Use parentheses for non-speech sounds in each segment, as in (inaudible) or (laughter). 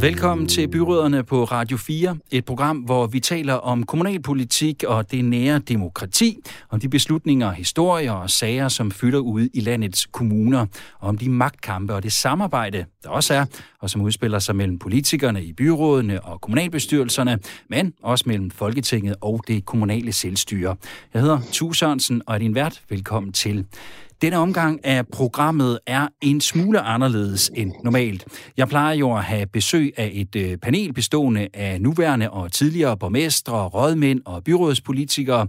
Velkommen til Byråderne på Radio 4, et program, hvor vi taler om kommunalpolitik og det nære demokrati, om de beslutninger, historier og sager, som fylder ude i landets kommuner, og om de magtkampe og det samarbejde, der også er, og som udspiller sig mellem politikerne i byrådene og kommunalbestyrelserne, men også mellem Folketinget og det kommunale selvstyre. Jeg hedder Tu Sørensen, og er din vært. Velkommen til. Denne omgang af programmet er en smule anderledes end normalt. Jeg plejer jo at have besøg af et øh, panel bestående af nuværende og tidligere borgmestre, rådmænd og byrådspolitikere,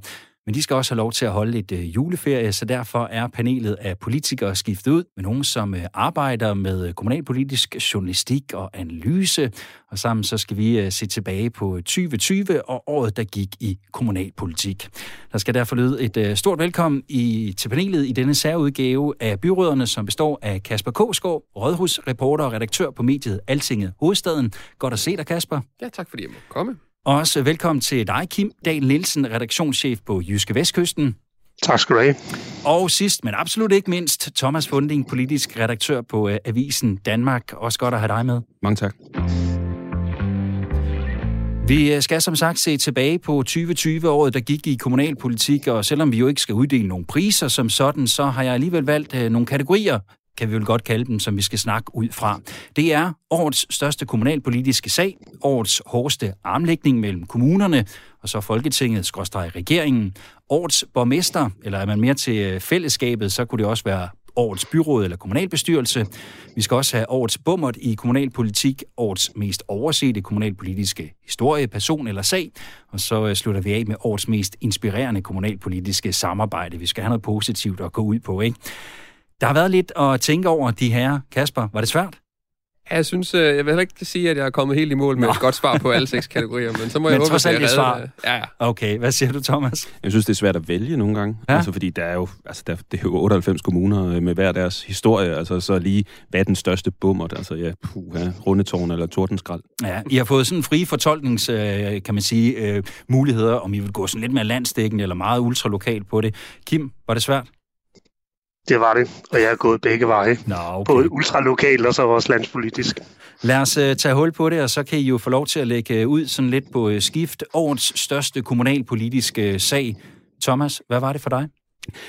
men de skal også have lov til at holde et øh, juleferie, så derfor er panelet af politikere skiftet ud med nogen, som øh, arbejder med øh, kommunalpolitisk journalistik og analyse. Og sammen så skal vi øh, se tilbage på øh, 2020 og året, der gik i kommunalpolitik. Der skal derfor lyde et øh, stort velkommen i, til panelet i denne særudgave af byråderne, som består af Kasper Kåsgaard, rådhusreporter og redaktør på mediet Altinget Hovedstaden. Godt at se dig, Kasper. Ja, tak fordi jeg måtte komme. Og også velkommen til dig, Kim Dahl Nielsen, redaktionschef på Jyske Vestkysten. Tak skal du have. Og sidst, men absolut ikke mindst, Thomas Funding, politisk redaktør på uh, Avisen Danmark. Også godt at have dig med. Mange tak. Vi øh, skal som sagt se tilbage på 2020-året, der gik i kommunalpolitik, og selvom vi jo ikke skal uddele nogle priser som sådan, så har jeg alligevel valgt uh, nogle kategorier, kan vi vel godt kalde dem, som vi skal snakke ud fra. Det er årets største kommunalpolitiske sag, årets hårdeste armlægning mellem kommunerne, og så Folketinget, skråstrej regeringen, årets borgmester, eller er man mere til øh, fællesskabet, så kunne det også være årets byråd eller kommunalbestyrelse. Vi skal også have årets bummert i kommunalpolitik, årets mest oversete kommunalpolitiske historie, person eller sag, og så øh, slutter vi af med årets mest inspirerende kommunalpolitiske samarbejde. Vi skal have noget positivt at gå ud på, ikke? Der har været lidt at tænke over de her. Kasper, var det svært? Ja, jeg synes, øh, jeg vil heller ikke sige, at jeg er kommet helt i mål med Nå. et godt svar på alle seks kategorier, men så må (laughs) men jeg håbe, at det er svar. Ja, ja. Okay, hvad siger du, Thomas? Jeg synes, det er svært at vælge nogle gange, ja? altså, fordi der er jo, altså, der, det er jo 98 kommuner øh, med hver deres historie, altså så lige, hvad er den største bummer, altså ja, puh, ja rundetårn eller tordenskrald. Ja, I har fået sådan frie fortolknings, øh, kan man sige, muligheder, om I vil gå sådan lidt mere landstækkende eller meget ultralokalt på det. Kim, var det svært? Det var det, og jeg er gået begge veje. Nå, okay. Både ultralokalt og så også landspolitisk. Lad os uh, tage hul på det, og så kan I jo få lov til at lægge ud sådan lidt på uh, skift. Årets største kommunalpolitiske sag. Thomas, hvad var det for dig?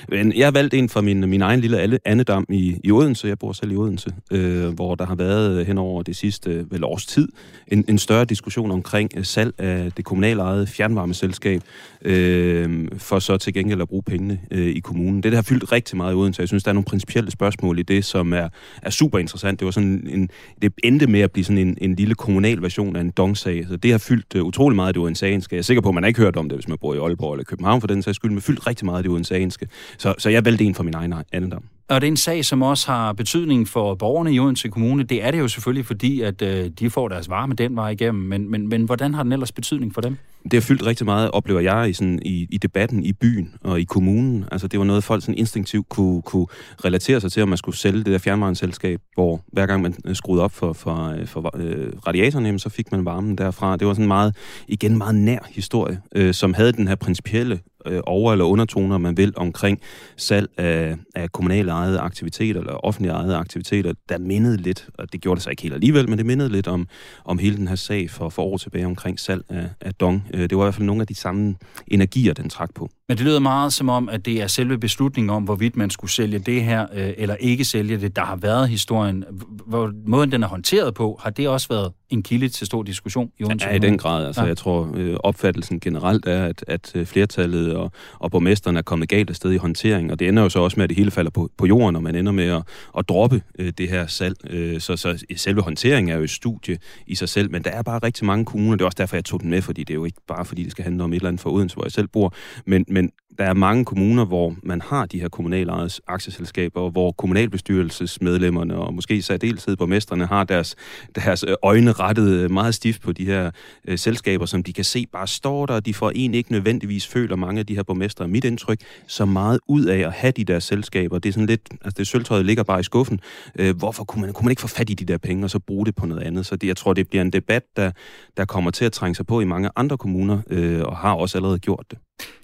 Men jeg har valgt en fra min, min egen lille andedam i, i Odense. Jeg bor selv i Odense, øh, hvor der har været øh, hen over det sidste øh, vel års tid en, en større diskussion omkring øh, salg af det kommunale eget fjernvarmeselskab, øh, for så til gengæld at bruge pengene øh, i kommunen. Det der har fyldt rigtig meget i Odense. Jeg synes, der er nogle principielle spørgsmål i det, som er, er super interessant. Det var sådan en, det endte med at blive sådan en, en lille kommunal version af en dongsag. Så det har fyldt øh, utrolig meget i det Jeg er sikker på, at man ikke hørt om det, hvis man bor i Aalborg eller København for den sags skyld, men fyldt rigtig meget i det Odenseanske menneske. Så, så jeg valgte en for min egen andendom. Og det er en sag, som også har betydning for borgerne i Odense Kommune. Det er det jo selvfølgelig, fordi at øh, de får deres varme den vej igennem. Men, men, men hvordan har den ellers betydning for dem? Det har fyldt rigtig meget, oplever jeg, i, sådan, i, i debatten i byen og i kommunen. Altså, det var noget, folk sådan instinktivt kunne, kunne relatere sig til, om man skulle sælge det der fjernvarmeselskab, hvor hver gang man øh, skruede op for, for, øh, for øh, radiatoren, så fik man varmen derfra. Det var sådan meget, igen meget nær historie, øh, som havde den her principielle øh, over- eller undertoner, man vil, omkring salg af, af kommunale ejede aktiviteter, eller offentlige ejede aktiviteter, der mindede lidt, og det gjorde det så ikke helt alligevel, men det mindede lidt om, om hele den her sag for, for år tilbage omkring salg af, af Dong. Øh, det var i hvert fald nogle af de samme energier, den trak på. Men det lyder meget som om, at det er selve beslutningen om, hvorvidt man skulle sælge det her, øh, eller ikke sælge det, der har været historien. Hvor måden den er håndteret på, har det også været en kilde til stor diskussion i Odense? Ja, i den grad. Altså, ja. Jeg tror, øh, opfattelsen generelt er, at, at øh, flertallet og, og borgmesteren er kommet galt afsted i håndtering, og det ender jo så også med, at det hele falder på, på jorden, og man ender med at, at droppe øh, det her salg. Øh, så, så selve håndteringen er jo et studie i sig selv, men der er bare rigtig mange kommuner, det er også derfor, jeg tog den med, fordi det er jo ikke bare, fordi det skal handle om et eller andet for Odense, hvor jeg selv bor, men, men der er mange kommuner, hvor man har de her kommunale aktieselskaber, hvor kommunalbestyrelsesmedlemmerne og måske i særdeleshed borgmesterne har deres, deres øh, øjne rettet øh, meget stift på de her øh, selskaber, som de kan se bare står der, og de får egentlig ikke nødvendigvis føler mange af de her borgmestre, mit indtryk, så meget ud af at have de der selskaber. Det er sådan lidt, altså det sølvtøjet ligger bare i skuffen. Øh, hvorfor kunne man, kunne man ikke få fat i de der penge, og så bruge det på noget andet? Så det, jeg tror, det bliver en debat, der, der kommer til at trænge sig på i mange andre kommuner, øh, og har også allerede gjort det.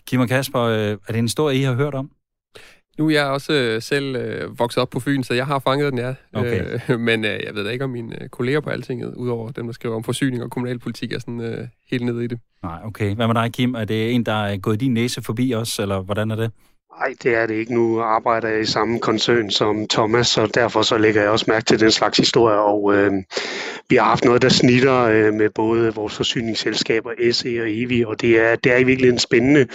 Kim og Kasper, øh, er det en historie, I har hørt om? Nu er jeg også øh, selv øh, vokset op på Fyn, så jeg har fanget den, ja. Okay. Øh, (laughs) men øh, jeg ved da ikke, om mine øh, kolleger på Altinget, udover dem, der skriver om forsyning og kommunalpolitik, er sådan øh, helt nede i det. Nej, okay. Hvad med dig, Kim? Er det en, der er gået din næse forbi os, eller hvordan er det? Nej, det er det ikke. Nu arbejder jeg i samme koncern som Thomas, og derfor så lægger jeg også mærke til den slags historier. Og øh, vi har haft noget, der snitter øh, med både vores forsyningsselskaber, SE og EVI, og det er, det er i virkeligheden spændende,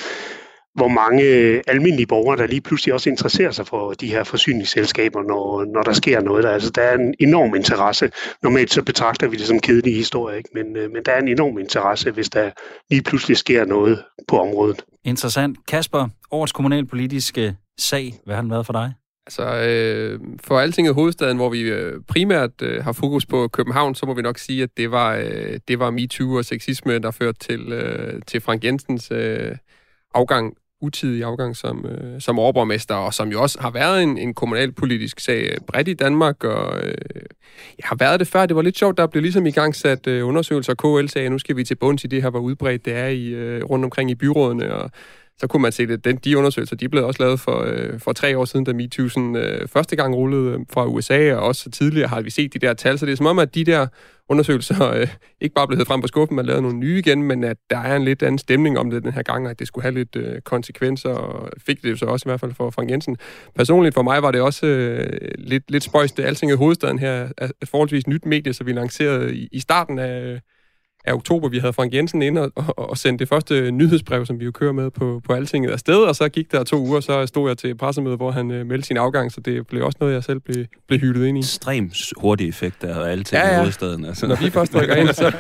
hvor mange øh, almindelige borgere, der lige pludselig også interesserer sig for de her forsyningsselskaber, når, når der sker noget. Der, altså, der er en enorm interesse. Normalt så betragter vi det som kedelige historier, ikke? Men, øh, men der er en enorm interesse, hvis der lige pludselig sker noget på området. Interessant. Kasper, årets kommunalpolitiske sag, hvad har den været for dig? Altså, øh, for Altinget Hovedstaden, hvor vi øh, primært øh, har fokus på København, så må vi nok sige, at det var, øh, det var MeToo og sexisme, der førte til, øh, til Frank Jensens øh, afgang utidig afgang som, øh, som overborgmester, og som jo også har været en, en kommunalpolitisk sag øh, bredt i Danmark, og øh, jeg har været det før. Det var lidt sjovt, der blev ligesom i gang sat øh, undersøgelser, KL sagde, at nu skal vi til bunds i det her, hvor udbredt det er i, øh, rundt omkring i byrådene, og så kunne man se, at den, de undersøgelser, de blev også lavet for, øh, for tre år siden, da MeToo øh, første gang rullede øh, fra USA, og også tidligere har vi set de der tal, så det er som om, at de der undersøgelser (laughs) øh, ikke bare blev hævet frem på skuffen, man lavede nogle nye igen, men at der er en lidt anden stemning om det den her gang, at det skulle have lidt øh, konsekvenser, og fik det så også i hvert fald for Frank Jensen. Personligt for mig var det også øh, lidt, lidt spøjst, det Alting i hovedstaden her er forholdsvis nyt medie, så vi lancerede i, i starten af af oktober, vi havde Frank Jensen ind og, og, og sendte det første nyhedsbrev, som vi jo kører med på, på Altinget afsted, og så gik der to uger, så stod jeg til pressemøde, hvor han øh, meldte sin afgang, så det blev også noget, jeg selv blev, blev hyldet ind i. Ekstremt hurtig effekt af Altinget ja, ja. i hovedstaden. Altså. Når vi først rykker ind, så...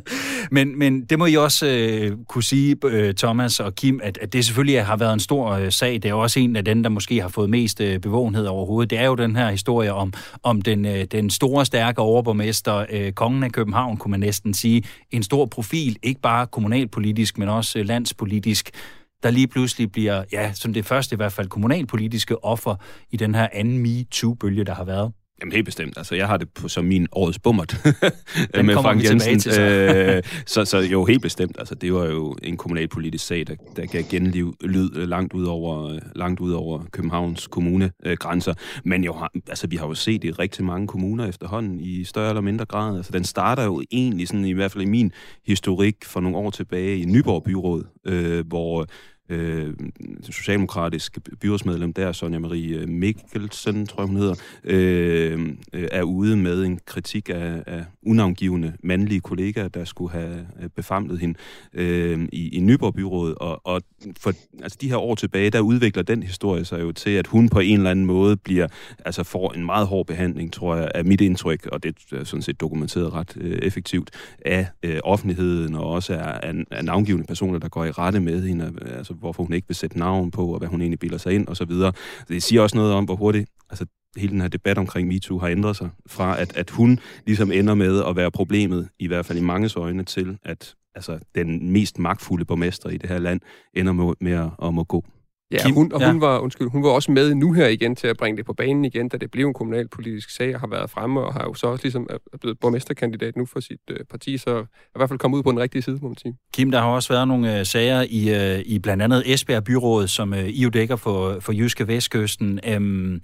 (laughs) men, men det må I også øh, kunne sige, øh, Thomas og Kim, at, at det selvfølgelig har været en stor øh, sag. Det er også en af dem, der måske har fået mest øh, bevågenhed overhovedet. Det er jo den her historie om, om den, øh, den store, stærke overborgmester, øh, kongen af København, kunne man næsten sige, en stor profil, ikke bare kommunalpolitisk, men også øh, landspolitisk, der lige pludselig bliver, ja, som det første i hvert fald, kommunalpolitiske offer i den her anden MeToo-bølge, der har været. Jamen helt bestemt. Altså, jeg har det på, som min årets bummert (laughs) Den med Frank Jensen. Til, så. øh, så. så. jo, helt bestemt. Altså, det var jo en kommunalpolitisk sag, der, der gav genliv lyd langt ud over, langt ud over Københavns kommunegrænser. Øh, Men jo, altså, vi har jo set det i rigtig mange kommuner efterhånden i større eller mindre grad. Altså, den starter jo egentlig, sådan, i hvert fald i min historik, for nogle år tilbage i Nyborg Byråd, øh, hvor øh, socialdemokratisk byrådsmedlem der, Sonja Marie øh, Mikkelsen, tror jeg hun hedder, øh, øh, er ude med en kritik af, af unavngivende mandlige kollegaer, der skulle have øh, befamlet hende øh, i, i Nyborg Byrådet. Og, og for altså, de her år tilbage, der udvikler den historie sig jo til, at hun på en eller anden måde bliver, altså får en meget hård behandling, tror jeg, af mit indtryk, og det er sådan set dokumenteret ret øh, effektivt, af øh, offentligheden og også af, af, af navngivende personer, der går i rette med hende, altså hvorfor hun ikke vil sætte navn på, og hvad hun egentlig bilder sig ind, og så videre. Det siger også noget om, hvor hurtigt altså, hele den her debat omkring MeToo har ændret sig, fra at, at hun ligesom ender med at være problemet, i hvert fald i mange øjne, til at altså, den mest magtfulde borgmester i det her land ender med, med at, at må gå. Ja, Kim, hun, og hun, ja. var, undskyld, hun var også med nu her igen til at bringe det på banen igen, da det blev en kommunalpolitisk sag, og har været fremme, og har jo så også ligesom er blevet borgmesterkandidat nu for sit øh, parti, så er i hvert fald kommet ud på den rigtige side, må man sige. Kim, der har også været nogle øh, sager i, øh, i blandt andet Esbjerg Byråd, som øh, I jo dækker for, for Jyske Vestkysten. Øhm,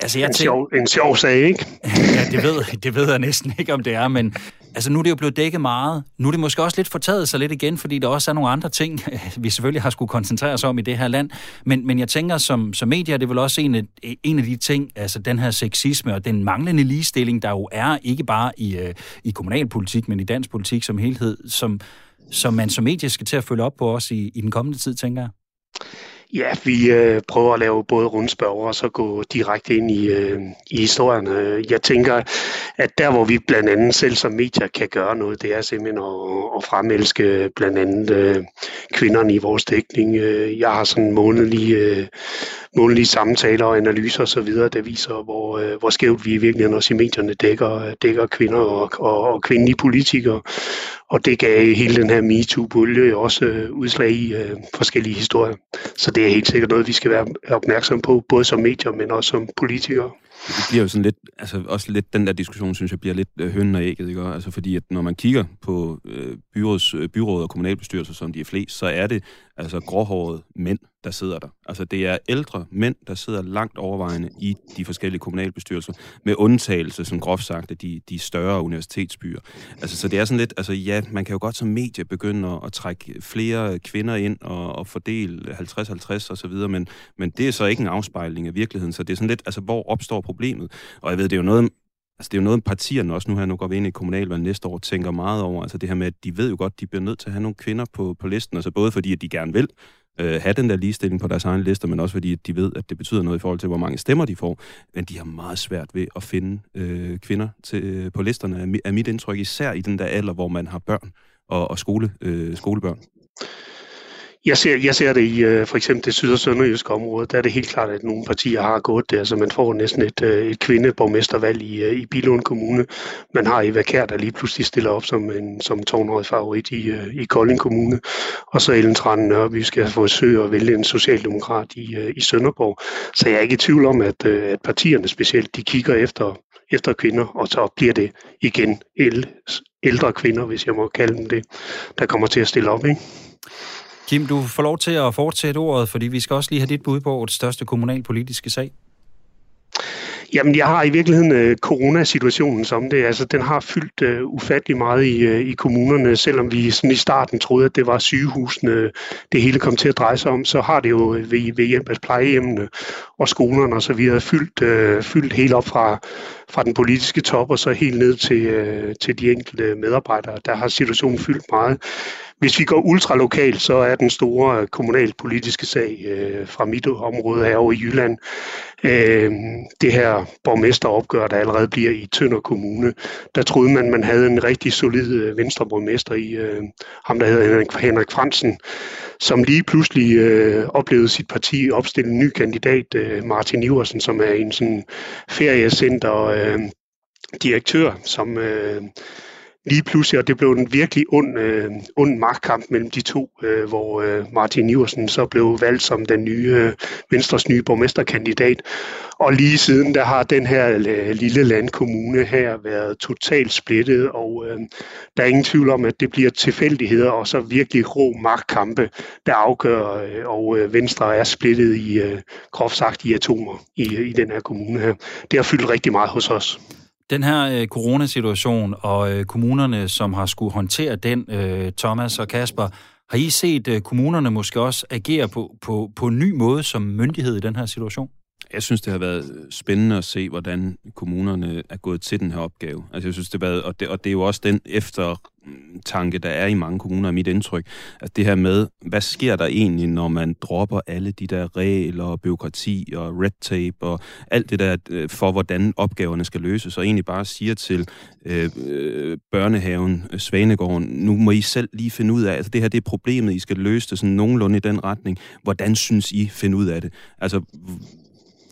Altså, jeg en, sjov, en sjov sag, ikke? (laughs) ja, det ved, det ved jeg næsten ikke, om det er, men altså, nu er det jo blevet dækket meget. Nu er det måske også lidt fortaget sig lidt igen, fordi der også er nogle andre ting, (laughs) vi selvfølgelig har skulle koncentrere os om i det her land. Men, men jeg tænker, som, som medier, det er vel også en af, en af de ting, altså den her sexisme og den manglende ligestilling, der jo er, ikke bare i, uh, i kommunalpolitik, men i dansk politik som helhed, som, som man som medie skal til at følge op på også i, i den kommende tid, tænker jeg. Ja, vi øh, prøver at lave både rundspørger og så gå direkte ind i, øh, i historien. Øh, jeg tænker, at der hvor vi blandt andet selv som medier kan gøre noget, det er simpelthen at, at fremelske blandt andet øh, kvinderne i vores dækning. Øh, jeg har sådan månedlige, øh, månedlige samtaler og analyser osv., der viser, hvor, øh, hvor skævt vi i virkeligheden også i medierne dækker, dækker kvinder og, og, og kvindelige politikere. Og det gav hele den her MeToo-bølge også øh, udslag i øh, forskellige historier. Så det er helt sikkert noget, vi skal være opmærksom på, både som medier, men også som politikere. Det bliver jo sådan lidt, altså også lidt, den der diskussion, synes jeg, bliver lidt øh, hønnen og ægget, ikke? Altså fordi, at når man kigger på øh, byråds, øh, byråd og kommunalbestyrelser, som de er flest, så er det altså gråhårede mænd, der sidder der. Altså, det er ældre mænd, der sidder langt overvejende i de forskellige kommunalbestyrelser, med undtagelse, som groft sagt, af de, de større universitetsbyer. Altså, så det er sådan lidt, altså ja, man kan jo godt som medie begynde at, at trække flere kvinder ind og, og fordele 50-50 og så videre, men, men det er så ikke en afspejling af virkeligheden, så det er sådan lidt, altså, hvor opstår problemet? Og jeg ved, det er jo noget, Altså, det er jo noget, partierne også nu her, nu går vi ind i kommunalvalget næste år, tænker meget over. Altså det her med, at de ved jo godt, at de bliver nødt til at have nogle kvinder på, på listen. Altså både fordi, at de gerne vil øh, have den der ligestilling på deres egen lister, men også fordi, at de ved, at det betyder noget i forhold til, hvor mange stemmer de får. Men de har meget svært ved at finde øh, kvinder til, øh, på listerne, er mit indtryk, især i den der alder, hvor man har børn og, og skole, øh, skolebørn. Jeg ser, jeg ser det i øh, for eksempel det syd- og sønderjyske område. Der er det helt klart, at nogle partier har gået der, så man får næsten et, øh, et kvindeborgmestervalg i, øh, i Bilund Kommune. Man har Eva Kær, der lige pludselig stiller op som en som tårnhøj favorit i, i Kolding Kommune. Og så Ellen Tran Nørby skal forsøge at vælge en socialdemokrat i, i Sønderborg. Så jeg er ikke i tvivl om, at, at partierne specielt, de kigger efter, efter kvinder, og så bliver det igen ældre kvinder, hvis jeg må kalde dem det, der kommer til at stille op. Ikke? Kim, du får lov til at fortsætte ordet, fordi vi skal også lige have dit bud på det største kommunalpolitiske sag. Jamen, jeg har i virkeligheden øh, coronasituationen som det. Altså, den har fyldt øh, ufattelig meget i, øh, i kommunerne, selvom vi sådan i starten troede, at det var sygehusene, det hele kom til at dreje sig om, så har det jo øh, ved, ved hjælp af plejehjemmene og skolerne og så videre fyldt, øh, fyldt helt op fra, fra den politiske top og så helt ned til, øh, til de enkelte medarbejdere. Der har situationen fyldt meget. Hvis vi går ultralokalt, så er den store kommunalpolitiske sag øh, fra mit område herovre i Jylland, øh, det her borgmesteropgør, der allerede bliver i Tønder Kommune. Der troede man, man havde en rigtig solid øh, venstreborgmester i øh, ham, der hedder Henrik, Henrik Fransen, som lige pludselig øh, oplevede sit parti opstille en ny kandidat, øh, Martin Iversen, som er en sådan feriecenter øh, direktør, som øh, lige pludselig, og det blev en virkelig ond, øh, ond magtkamp mellem de to, øh, hvor øh, Martin Iversen så blev valgt som den nye øh, Venstres nye borgmesterkandidat. Og lige siden, der har den her øh, lille landkommune her været totalt splittet, og øh, der er ingen tvivl om, at det bliver tilfældigheder og så virkelig rå magtkampe, der afgør, øh, og øh, Venstre er splittet i, øh, groft sagt, i atomer i, i den her kommune her. Det har fyldt rigtig meget hos os. Den her øh, coronasituation og øh, kommunerne, som har skulle håndtere den, øh, Thomas og Kasper, har I set øh, kommunerne måske også agere på, på, på en ny måde som myndighed i den her situation? Jeg synes, det har været spændende at se, hvordan kommunerne er gået til den her opgave. Altså, jeg synes, det har været, og det, og det er jo også den eftertanke, der er i mange kommuner, mit indtryk. At det her med, hvad sker der egentlig, når man dropper alle de der regler og byråkrati og red tape og alt det der øh, for, hvordan opgaverne skal løses, og egentlig bare siger til øh, øh, børnehaven, øh, Svanegården, nu må I selv lige finde ud af, altså det her det er problemet, I skal løse det sådan nogenlunde i den retning. Hvordan synes I finde ud af det? Altså,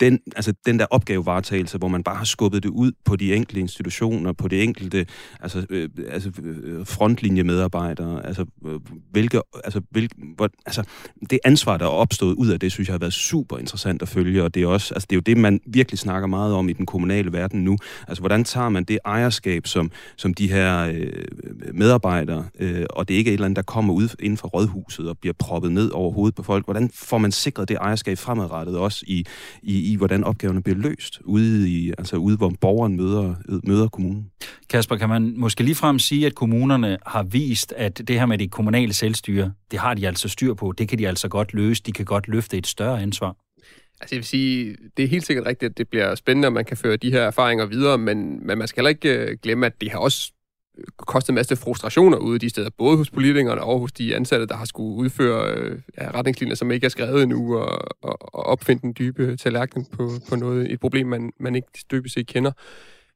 den, altså den der opgavevaretagelse, hvor man bare har skubbet det ud på de enkelte institutioner, på de enkelte altså, øh, altså øh, frontlinjemedarbejdere, altså øh, hvilke, altså, hvilke, hvor, altså det ansvar, der er opstået ud af det, synes jeg har været super interessant at følge, og det er også, altså det er jo det, man virkelig snakker meget om i den kommunale verden nu. Altså hvordan tager man det ejerskab, som, som de her øh, medarbejdere, øh, og det er ikke et eller andet, der kommer ud inden for rådhuset og bliver proppet ned over hovedet på folk, hvordan får man sikret det ejerskab fremadrettet også i, i i, hvordan opgaverne bliver løst, ude, i, altså ude hvor borgeren møder, møder kommunen. Kasper, kan man måske ligefrem sige, at kommunerne har vist, at det her med det kommunale selvstyre, det har de altså styr på, det kan de altså godt løse, de kan godt løfte et større ansvar? Altså jeg vil sige, det er helt sikkert rigtigt, at det bliver spændende, at man kan føre de her erfaringer videre, men, men man skal heller ikke øh, glemme, at det har også kostet en masse frustrationer ude de steder, både hos politikerne og hos de ansatte, der har skulle udføre øh, ja, retningslinjer, som ikke er skrevet endnu, og, og, og opfinde den dybe tallerken på, på noget, et problem, man, man ikke dybest set kender.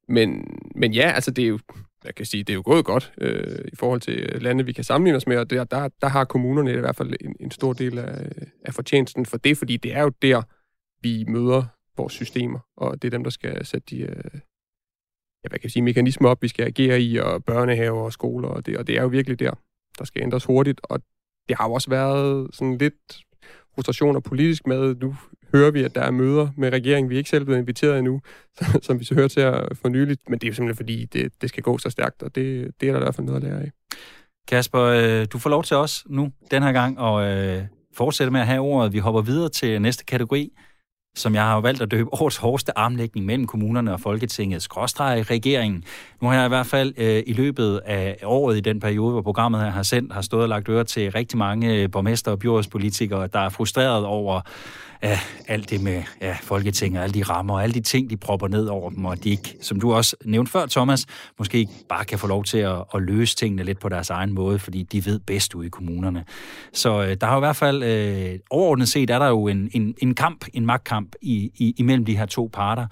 Men, men ja, altså det er jo, jeg kan sige, det er jo gået godt øh, i forhold til lande, vi kan sammenligne os med, og der, der, der har kommunerne i hvert fald en, en stor del af, af fortjenesten for det, fordi det er jo der, vi møder vores systemer, og det er dem, der skal sætte de, øh, ja, hvad kan jeg sige, mekanismer op, vi skal agere i, og børnehaver og skoler, og det, og det er jo virkelig der, der skal ændres hurtigt, og det har jo også været sådan lidt frustrationer politisk med, nu hører vi, at der er møder med regeringen, vi er ikke selv blevet inviteret endnu, (laughs) som vi så hører til at for nyligt, men det er jo simpelthen fordi, det, det skal gå så stærkt, og det, det er der i hvert fald noget at lære af. Kasper, øh, du får lov til os nu, den her gang, og øh, fortsætte med at have ordet. Vi hopper videre til næste kategori, som jeg har valgt at døbe årets hårdeste armlægning mellem kommunerne og Folketingets skråstreg regeringen. Nu har jeg i hvert fald øh, i løbet af året i den periode, hvor programmet her har sendt, har stået og lagt øre til rigtig mange øh, borgmester og byrådspolitikere, der er frustreret over ja, alt det med ja, Folketinget, alle de rammer og alle de ting, de propper ned over dem, og de ikke, som du også nævnte før, Thomas, måske ikke bare kan få lov til at, at løse tingene lidt på deres egen måde, fordi de ved bedst ude i kommunerne. Så øh, der har i hvert fald, øh, overordnet set, er der jo en, en, en kamp, en magtkamp i, i, imellem de her to parter.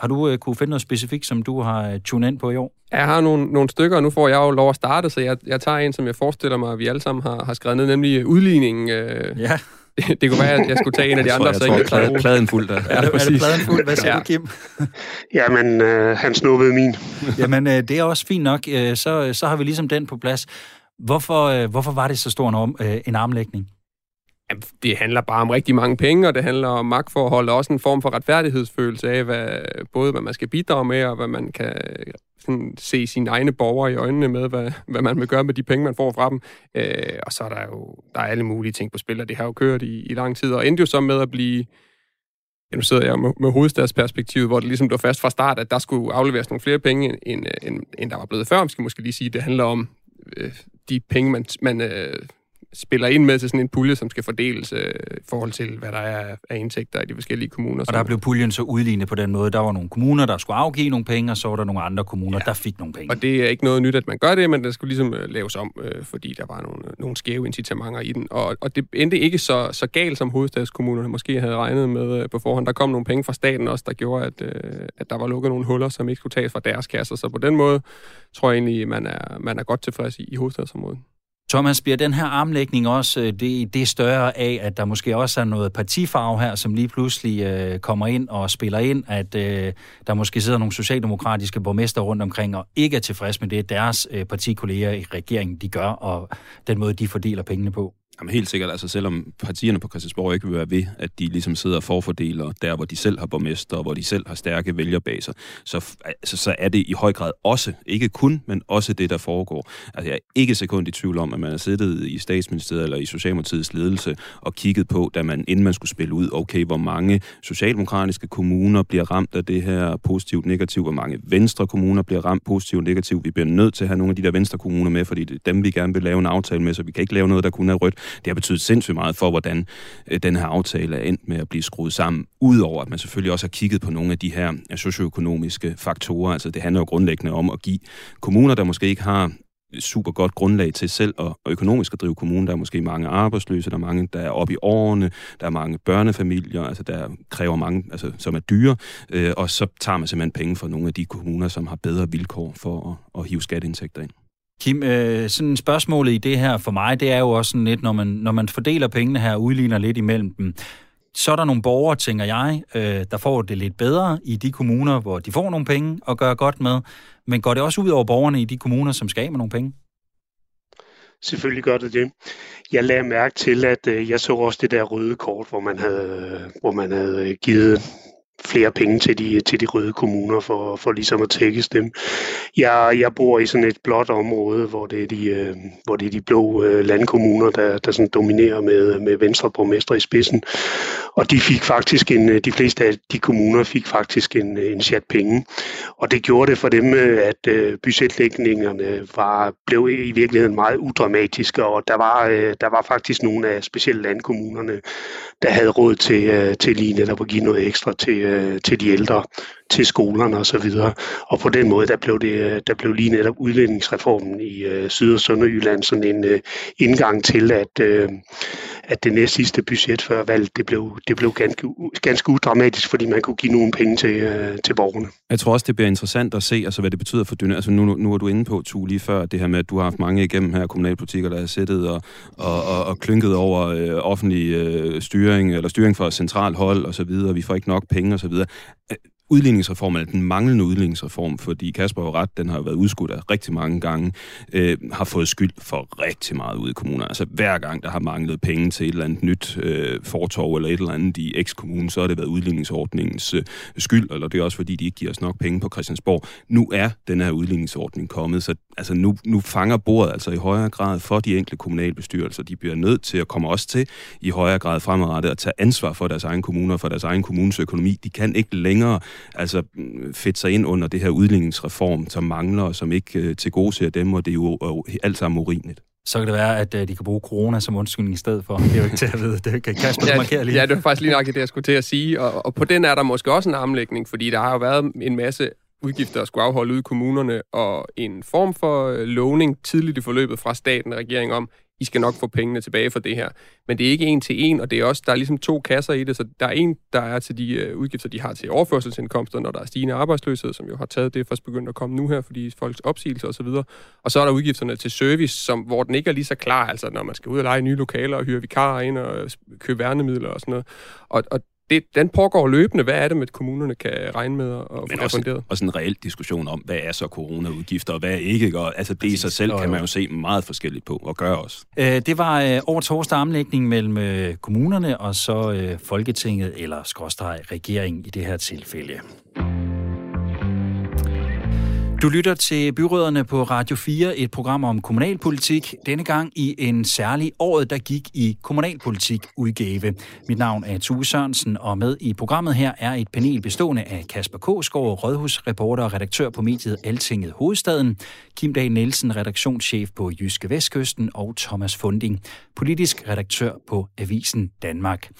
Har du øh, kunne finde noget specifikt, som du har øh, tunet ind på i år? Jeg har nogle, nogle stykker, og nu får jeg jo lov at starte, så jeg, jeg tager en, som jeg forestiller mig, at vi alle sammen har, har skrevet ned, nemlig udligningen. Øh, ja. (laughs) det kunne være, at jeg skulle tage en af de andre. Jeg tror, jeg tror, pladen, pladen fuld der. Ja, er, det, er det pladen fuld? Hvad siger ja. du, Kim? (laughs) Jamen, øh, han snuppede min. (laughs) Jamen, øh, det er også fint nok. Øh, så, så har vi ligesom den på plads. Hvorfor, øh, hvorfor var det så stor en, om, øh, en armlægning? Jamen, det handler bare om rigtig mange penge, og det handler om magtforhold, og også en form for retfærdighedsfølelse af, hvad, både hvad man skal bidrage med, og hvad man kan sådan, se sine egne borgere i øjnene med, hvad, hvad man vil gøre med de penge, man får fra dem. Øh, og så er der jo der er alle mulige ting på spil, og det har jo kørt i, i lang tid, og endte jo så med at blive ja, nu sidder jeg med, med hovedstadsperspektivet, hvor det ligesom blev fast fra start, at der skulle afleveres nogle flere penge, end, end, end der var blevet før. Man skal måske lige sige, det handler om øh, de penge, man, man øh, spiller ind med til sådan en pulje, som skal fordeles øh, i forhold til, hvad der er af indtægter i de forskellige kommuner. Og der blev puljen så udlignet på den måde. Der var nogle kommuner, der skulle afgive nogle penge, og så var der nogle andre kommuner, ja. der fik nogle penge. Og det er ikke noget nyt, at man gør det, men det skulle ligesom øh, laves om, øh, fordi der var nogle, nogle skæve incitamenter i den. Og, og det endte ikke så, så galt, som hovedstadskommunerne måske havde regnet med øh, på forhånd. Der kom nogle penge fra staten også, der gjorde, at, øh, at der var lukket nogle huller, som ikke skulle tages fra deres kasser. Så på den måde tror jeg egentlig, man er, man er godt tilfreds i, i hovedstadsområdet. Thomas, bliver den her armlægning også øh, det, det større af, at der måske også er noget partifarve her, som lige pludselig øh, kommer ind og spiller ind, at øh, der måske sidder nogle socialdemokratiske borgmester rundt omkring og ikke er tilfreds med det, deres øh, partikolleger i regeringen de gør, og den måde, de fordeler pengene på? Jamen helt sikkert, altså selvom partierne på Christiansborg ikke vil være ved, at de ligesom sidder og forfordeler der, hvor de selv har borgmester, og hvor de selv har stærke vælgerbaser, så, altså, så er det i høj grad også, ikke kun, men også det, der foregår. Altså jeg er ikke sekund i tvivl om, at man har siddet i statsministeriet eller i Socialdemokratiets ledelse og kigget på, da man, inden man skulle spille ud, okay, hvor mange socialdemokratiske kommuner bliver ramt af det her positivt negativt, hvor mange venstre kommuner bliver ramt positivt negativt. Vi bliver nødt til at have nogle af de der venstre kommuner med, fordi det er dem, vi gerne vil lave en aftale med, så vi kan ikke lave noget, der kun er rødt det har betydet sindssygt meget for, hvordan øh, den her aftale er endt med at blive skruet sammen. Udover at man selvfølgelig også har kigget på nogle af de her socioøkonomiske faktorer. Altså det handler jo grundlæggende om at give kommuner, der måske ikke har super godt grundlag til selv og, og økonomisk at drive kommunen. Der er måske mange arbejdsløse, der er mange, der er oppe i årene, der er mange børnefamilier, altså der kræver mange, altså, som er dyre, øh, og så tager man simpelthen penge fra nogle af de kommuner, som har bedre vilkår for at, at hive skatteindtægter ind. Kim, øh, sådan spørgsmålet i det her for mig, det er jo også sådan lidt, når man, når man fordeler pengene her og udligner lidt imellem dem, så er der nogle borgere, tænker jeg, øh, der får det lidt bedre i de kommuner, hvor de får nogle penge og gør godt med. Men går det også ud over borgerne i de kommuner, som skal af med nogle penge? Selvfølgelig gør det det. Jeg lagde mærke til, at øh, jeg så også det der røde kort, hvor man havde, hvor man havde øh, givet flere penge til de, til de røde kommuner for, for ligesom at tækkes dem. Jeg, jeg bor i sådan et blåt område, hvor det er de, øh, hvor det er de blå øh, landkommuner, der, der sådan dominerer med, med venstre borgmester i spidsen. Og de fik faktisk en, de fleste af de kommuner fik faktisk en, en chat penge. Og det gjorde det for dem, øh, at øh, budgetlægningerne var, blev i virkeligheden meget udramatiske, og der var, øh, der var faktisk nogle af specielle landkommunerne, der havde råd til, til lige netop at give noget ekstra til, øh, til de ældre, til skolerne osv. Og, og på den måde, der blev, det, der blev lige netop udlændingsreformen i øh, Syd- og Sønderjylland sådan en øh, indgang til, at, øh, at det næst sidste budget før valget, det blev, det blev ganske, ganske udramatisk, fordi man kunne give nogle penge til, øh, til borgerne. Jeg tror også, det bliver interessant at se, altså, hvad det betyder for dynamik. Altså, nu, nu er du inde på, Tue, lige før, det her med, at du har haft mange igennem her kommunalpolitikere, der har siddet og, og, og, og klynket over øh, offentlig øh, styring, eller styring fra central hold og så videre, vi får ikke nok penge og så videre udligningsreform, eller den manglende udligningsreform, fordi Kasper har ret, den har været udskudt af rigtig mange gange, øh, har fået skyld for rigtig meget ude i kommunerne. Altså hver gang, der har manglet penge til et eller andet nyt øh, fortorv eller et eller andet i ekskommune, så har det været udligningsordningens øh, skyld, eller det er også fordi, de ikke giver os nok penge på Christiansborg. Nu er den her udligningsordning kommet, så altså, nu, nu fanger bordet altså i højere grad for de enkelte kommunalbestyrelser. De bliver nødt til at komme også til i højere grad fremadrettet at tage ansvar for deres egen kommuner, for deres egen kommunes økonomi. De kan ikke længere altså fedt sig ind under det her udligningsreform, som mangler, og som ikke øh, til gode ser dem, og det er jo og alt sammen urimeligt. Så kan det være, at øh, de kan bruge corona som undskyldning i stedet for. Det er jo ikke til at vide. Det kan Kasper ja, markere lige. Ja, det er faktisk lige nok det, jeg skulle til at sige. Og, og på den er der måske også en armlægning, fordi der har jo været en masse udgifter, der skulle afholde ude i kommunerne, og en form for øh, lovning tidligt i forløbet fra staten og regeringen om, i skal nok få pengene tilbage for det her. Men det er ikke en til en, og det er også, der er ligesom to kasser i det, så der er en, der er til de øh, udgifter, de har til overførselsindkomster, når der er stigende arbejdsløshed, som jo har taget, det først begyndt at komme nu her, fordi folks opsigelser osv. Og så er der udgifterne til service, som, hvor den ikke er lige så klar, altså når man skal ud og lege nye lokaler og hyre vikarer ind og købe værnemidler og sådan noget. Og, og det, den pågår løbende. Hvad er det, med kommunerne kan regne med at få også, refunderet? Også en reel diskussion om, hvad er så coronaudgifter, og hvad er ikke. Og, altså det i sig selv kan man jo se meget forskelligt på, og gøre også. Øh, det var øh, over torsdag armlægning mellem øh, kommunerne og så øh, Folketinget, eller skråstreg regeringen i det her tilfælde. Du lytter til Byråderne på Radio 4, et program om kommunalpolitik, denne gang i en særlig året, der gik i kommunalpolitik udgave. Mit navn er Tue Sørensen, og med i programmet her er et panel bestående af Kasper Kåsgaard, rådhusreporter og redaktør på mediet Altinget Hovedstaden, Kim Dahl Nielsen, redaktionschef på Jyske Vestkysten, og Thomas Funding, politisk redaktør på Avisen Danmark.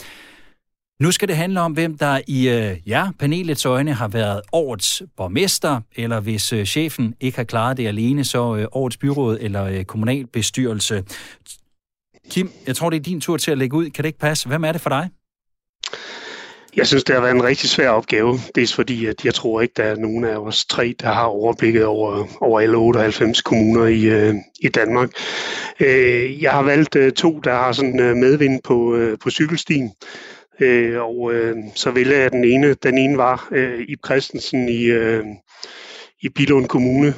Nu skal det handle om, hvem der i øh, ja, panelets øjne har været årets borgmester, eller hvis øh, chefen ikke har klaret det alene, så øh, årets byråd eller øh, kommunalbestyrelse. Kim, jeg tror, det er din tur til at lægge ud. Kan det ikke passe? Hvem er det for dig? Jeg synes, det har været en rigtig svær opgave. Dels fordi, at jeg tror ikke, der er nogen af os tre, der har overblikket over, over alle 98 kommuner i, øh, i Danmark. Øh, jeg har valgt øh, to, der har sådan øh, medvind på, øh, på cykelstien. Øh, og øh, så vælger jeg den ene. Den ene var øh, Ib Christensen i, øh, i Bilund Kommune,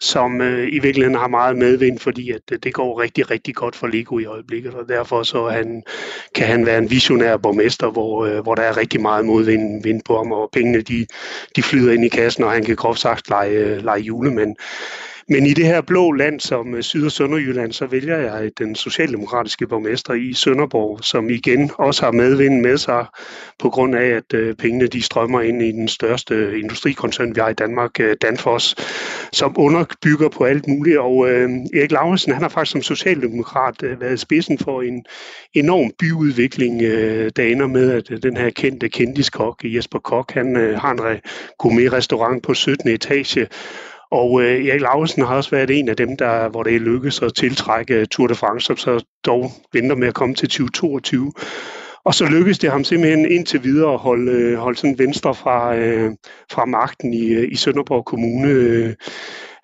som øh, i virkeligheden har meget medvind, fordi at øh, det går rigtig, rigtig godt for Lego i øjeblikket, og derfor så han, kan han være en visionær borgmester, hvor, øh, hvor der er rigtig meget modvind vind på ham, og pengene de, de flyder ind i kassen, og han kan groft sagt lege, lege julemand. Men i det her blå land som øh, Syd- og Sønderjylland, så vælger jeg øh, den socialdemokratiske borgmester i Sønderborg, som igen også har medvind med sig på grund af, at øh, pengene de strømmer ind i den største industrikoncern, vi har i Danmark, Danfoss, som underbygger på alt muligt. Og øh, Erik Lauritsen, han har faktisk som socialdemokrat øh, været spidsen for en enorm byudvikling, øh, der ender med, at den her kendte kendiskok, Jesper Kok, han øh, har en gourmet-restaurant på 17. etage, og øh, Erik Lausen har også været en af dem, der, hvor det er lykkedes at tiltrække Tour de France, som så dog venter med at komme til 2022. Og så lykkedes det ham simpelthen indtil videre at holde, øh, holde sådan venstre fra, øh, fra magten i, øh, i Sønderborg Kommune. Øh,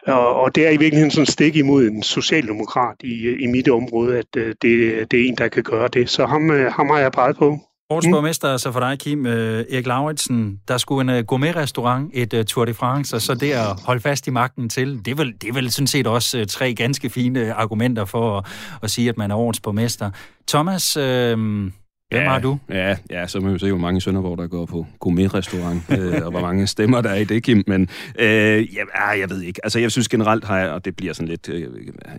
og, og det er i virkeligheden sådan stik imod en socialdemokrat i, øh, i mit område, at øh, det, det er en, der kan gøre det. Så ham, øh, ham har jeg peget på. Årets mm. borgmester, så for dig, Kim, øh, Erik Lauritsen, der skulle en uh, gourmet-restaurant, et uh, Tour de France, og så det at holde fast i magten til, det er vel, det er vel sådan set også uh, tre ganske fine argumenter for at, at sige, at man er årets borgmester. Thomas, øh, Hvem ja, har du? Ja, ja, så må vi se, hvor mange Sønderborg, der går på gourmet-restaurant, (laughs) øh, og hvor mange stemmer der er i det, Kim. Men øh, ja, ah, jeg ved ikke. Altså, jeg synes generelt har jeg, og det bliver sådan lidt, øh,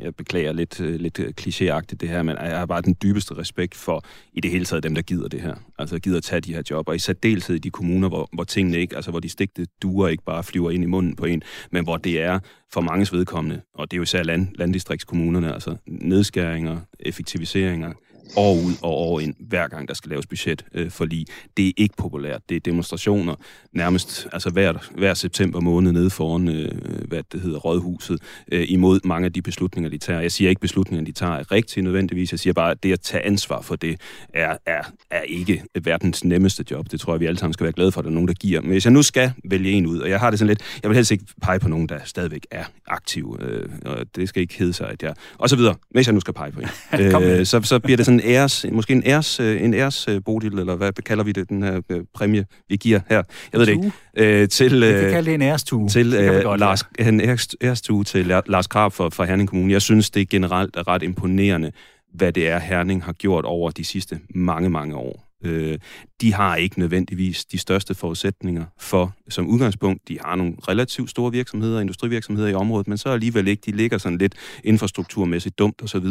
jeg beklager lidt, øh, lidt klichéagtigt det her, men jeg har bare den dybeste respekt for i det hele taget dem, der gider det her. Altså gider at tage de her job, og i særdeleshed i de kommuner, hvor, hvor tingene ikke, altså hvor de stigte duer ikke bare flyver ind i munden på en, men hvor det er for manges vedkommende, og det er jo især land, landdistriktskommunerne, altså nedskæringer, effektiviseringer, år ud og år ind, hver gang der skal laves budget øh, fordi Det er ikke populært. Det er demonstrationer nærmest altså hver, hver september måned nede foran, øh, hvad det hedder, Rådhuset, øh, imod mange af de beslutninger, de tager. Jeg siger ikke, beslutninger, de tager er rigtigt nødvendigvis. Jeg siger bare, at det at tage ansvar for det er, er, er ikke verdens nemmeste job. Det tror jeg, vi alle sammen skal være glade for, at der er nogen, der giver. Men hvis jeg nu skal vælge en ud, og jeg har det sådan lidt, jeg vil helst ikke pege på nogen, der stadigvæk er aktiv, øh, og det skal ikke hedde sig, at jeg... Og så videre, hvis jeg nu skal pege på en, (laughs) øh, så, så bliver det sådan en æres, måske en æres, øh, en æres bodil, eller hvad kalder vi det, den her præmie, vi giver her. Jeg ved det ikke. Øh, til, øh, vi kan kalde det en ærestue. Til øh, godt, Lars, ja. en ærestue til Lars Krab for, for Herning Kommune. Jeg synes, det er generelt er ret imponerende, hvad det er, Herning har gjort over de sidste mange, mange år. Øh, de har ikke nødvendigvis de største forudsætninger for, som udgangspunkt, de har nogle relativt store virksomheder, industrivirksomheder i området, men så alligevel ikke, de ligger sådan lidt infrastrukturmæssigt dumt osv.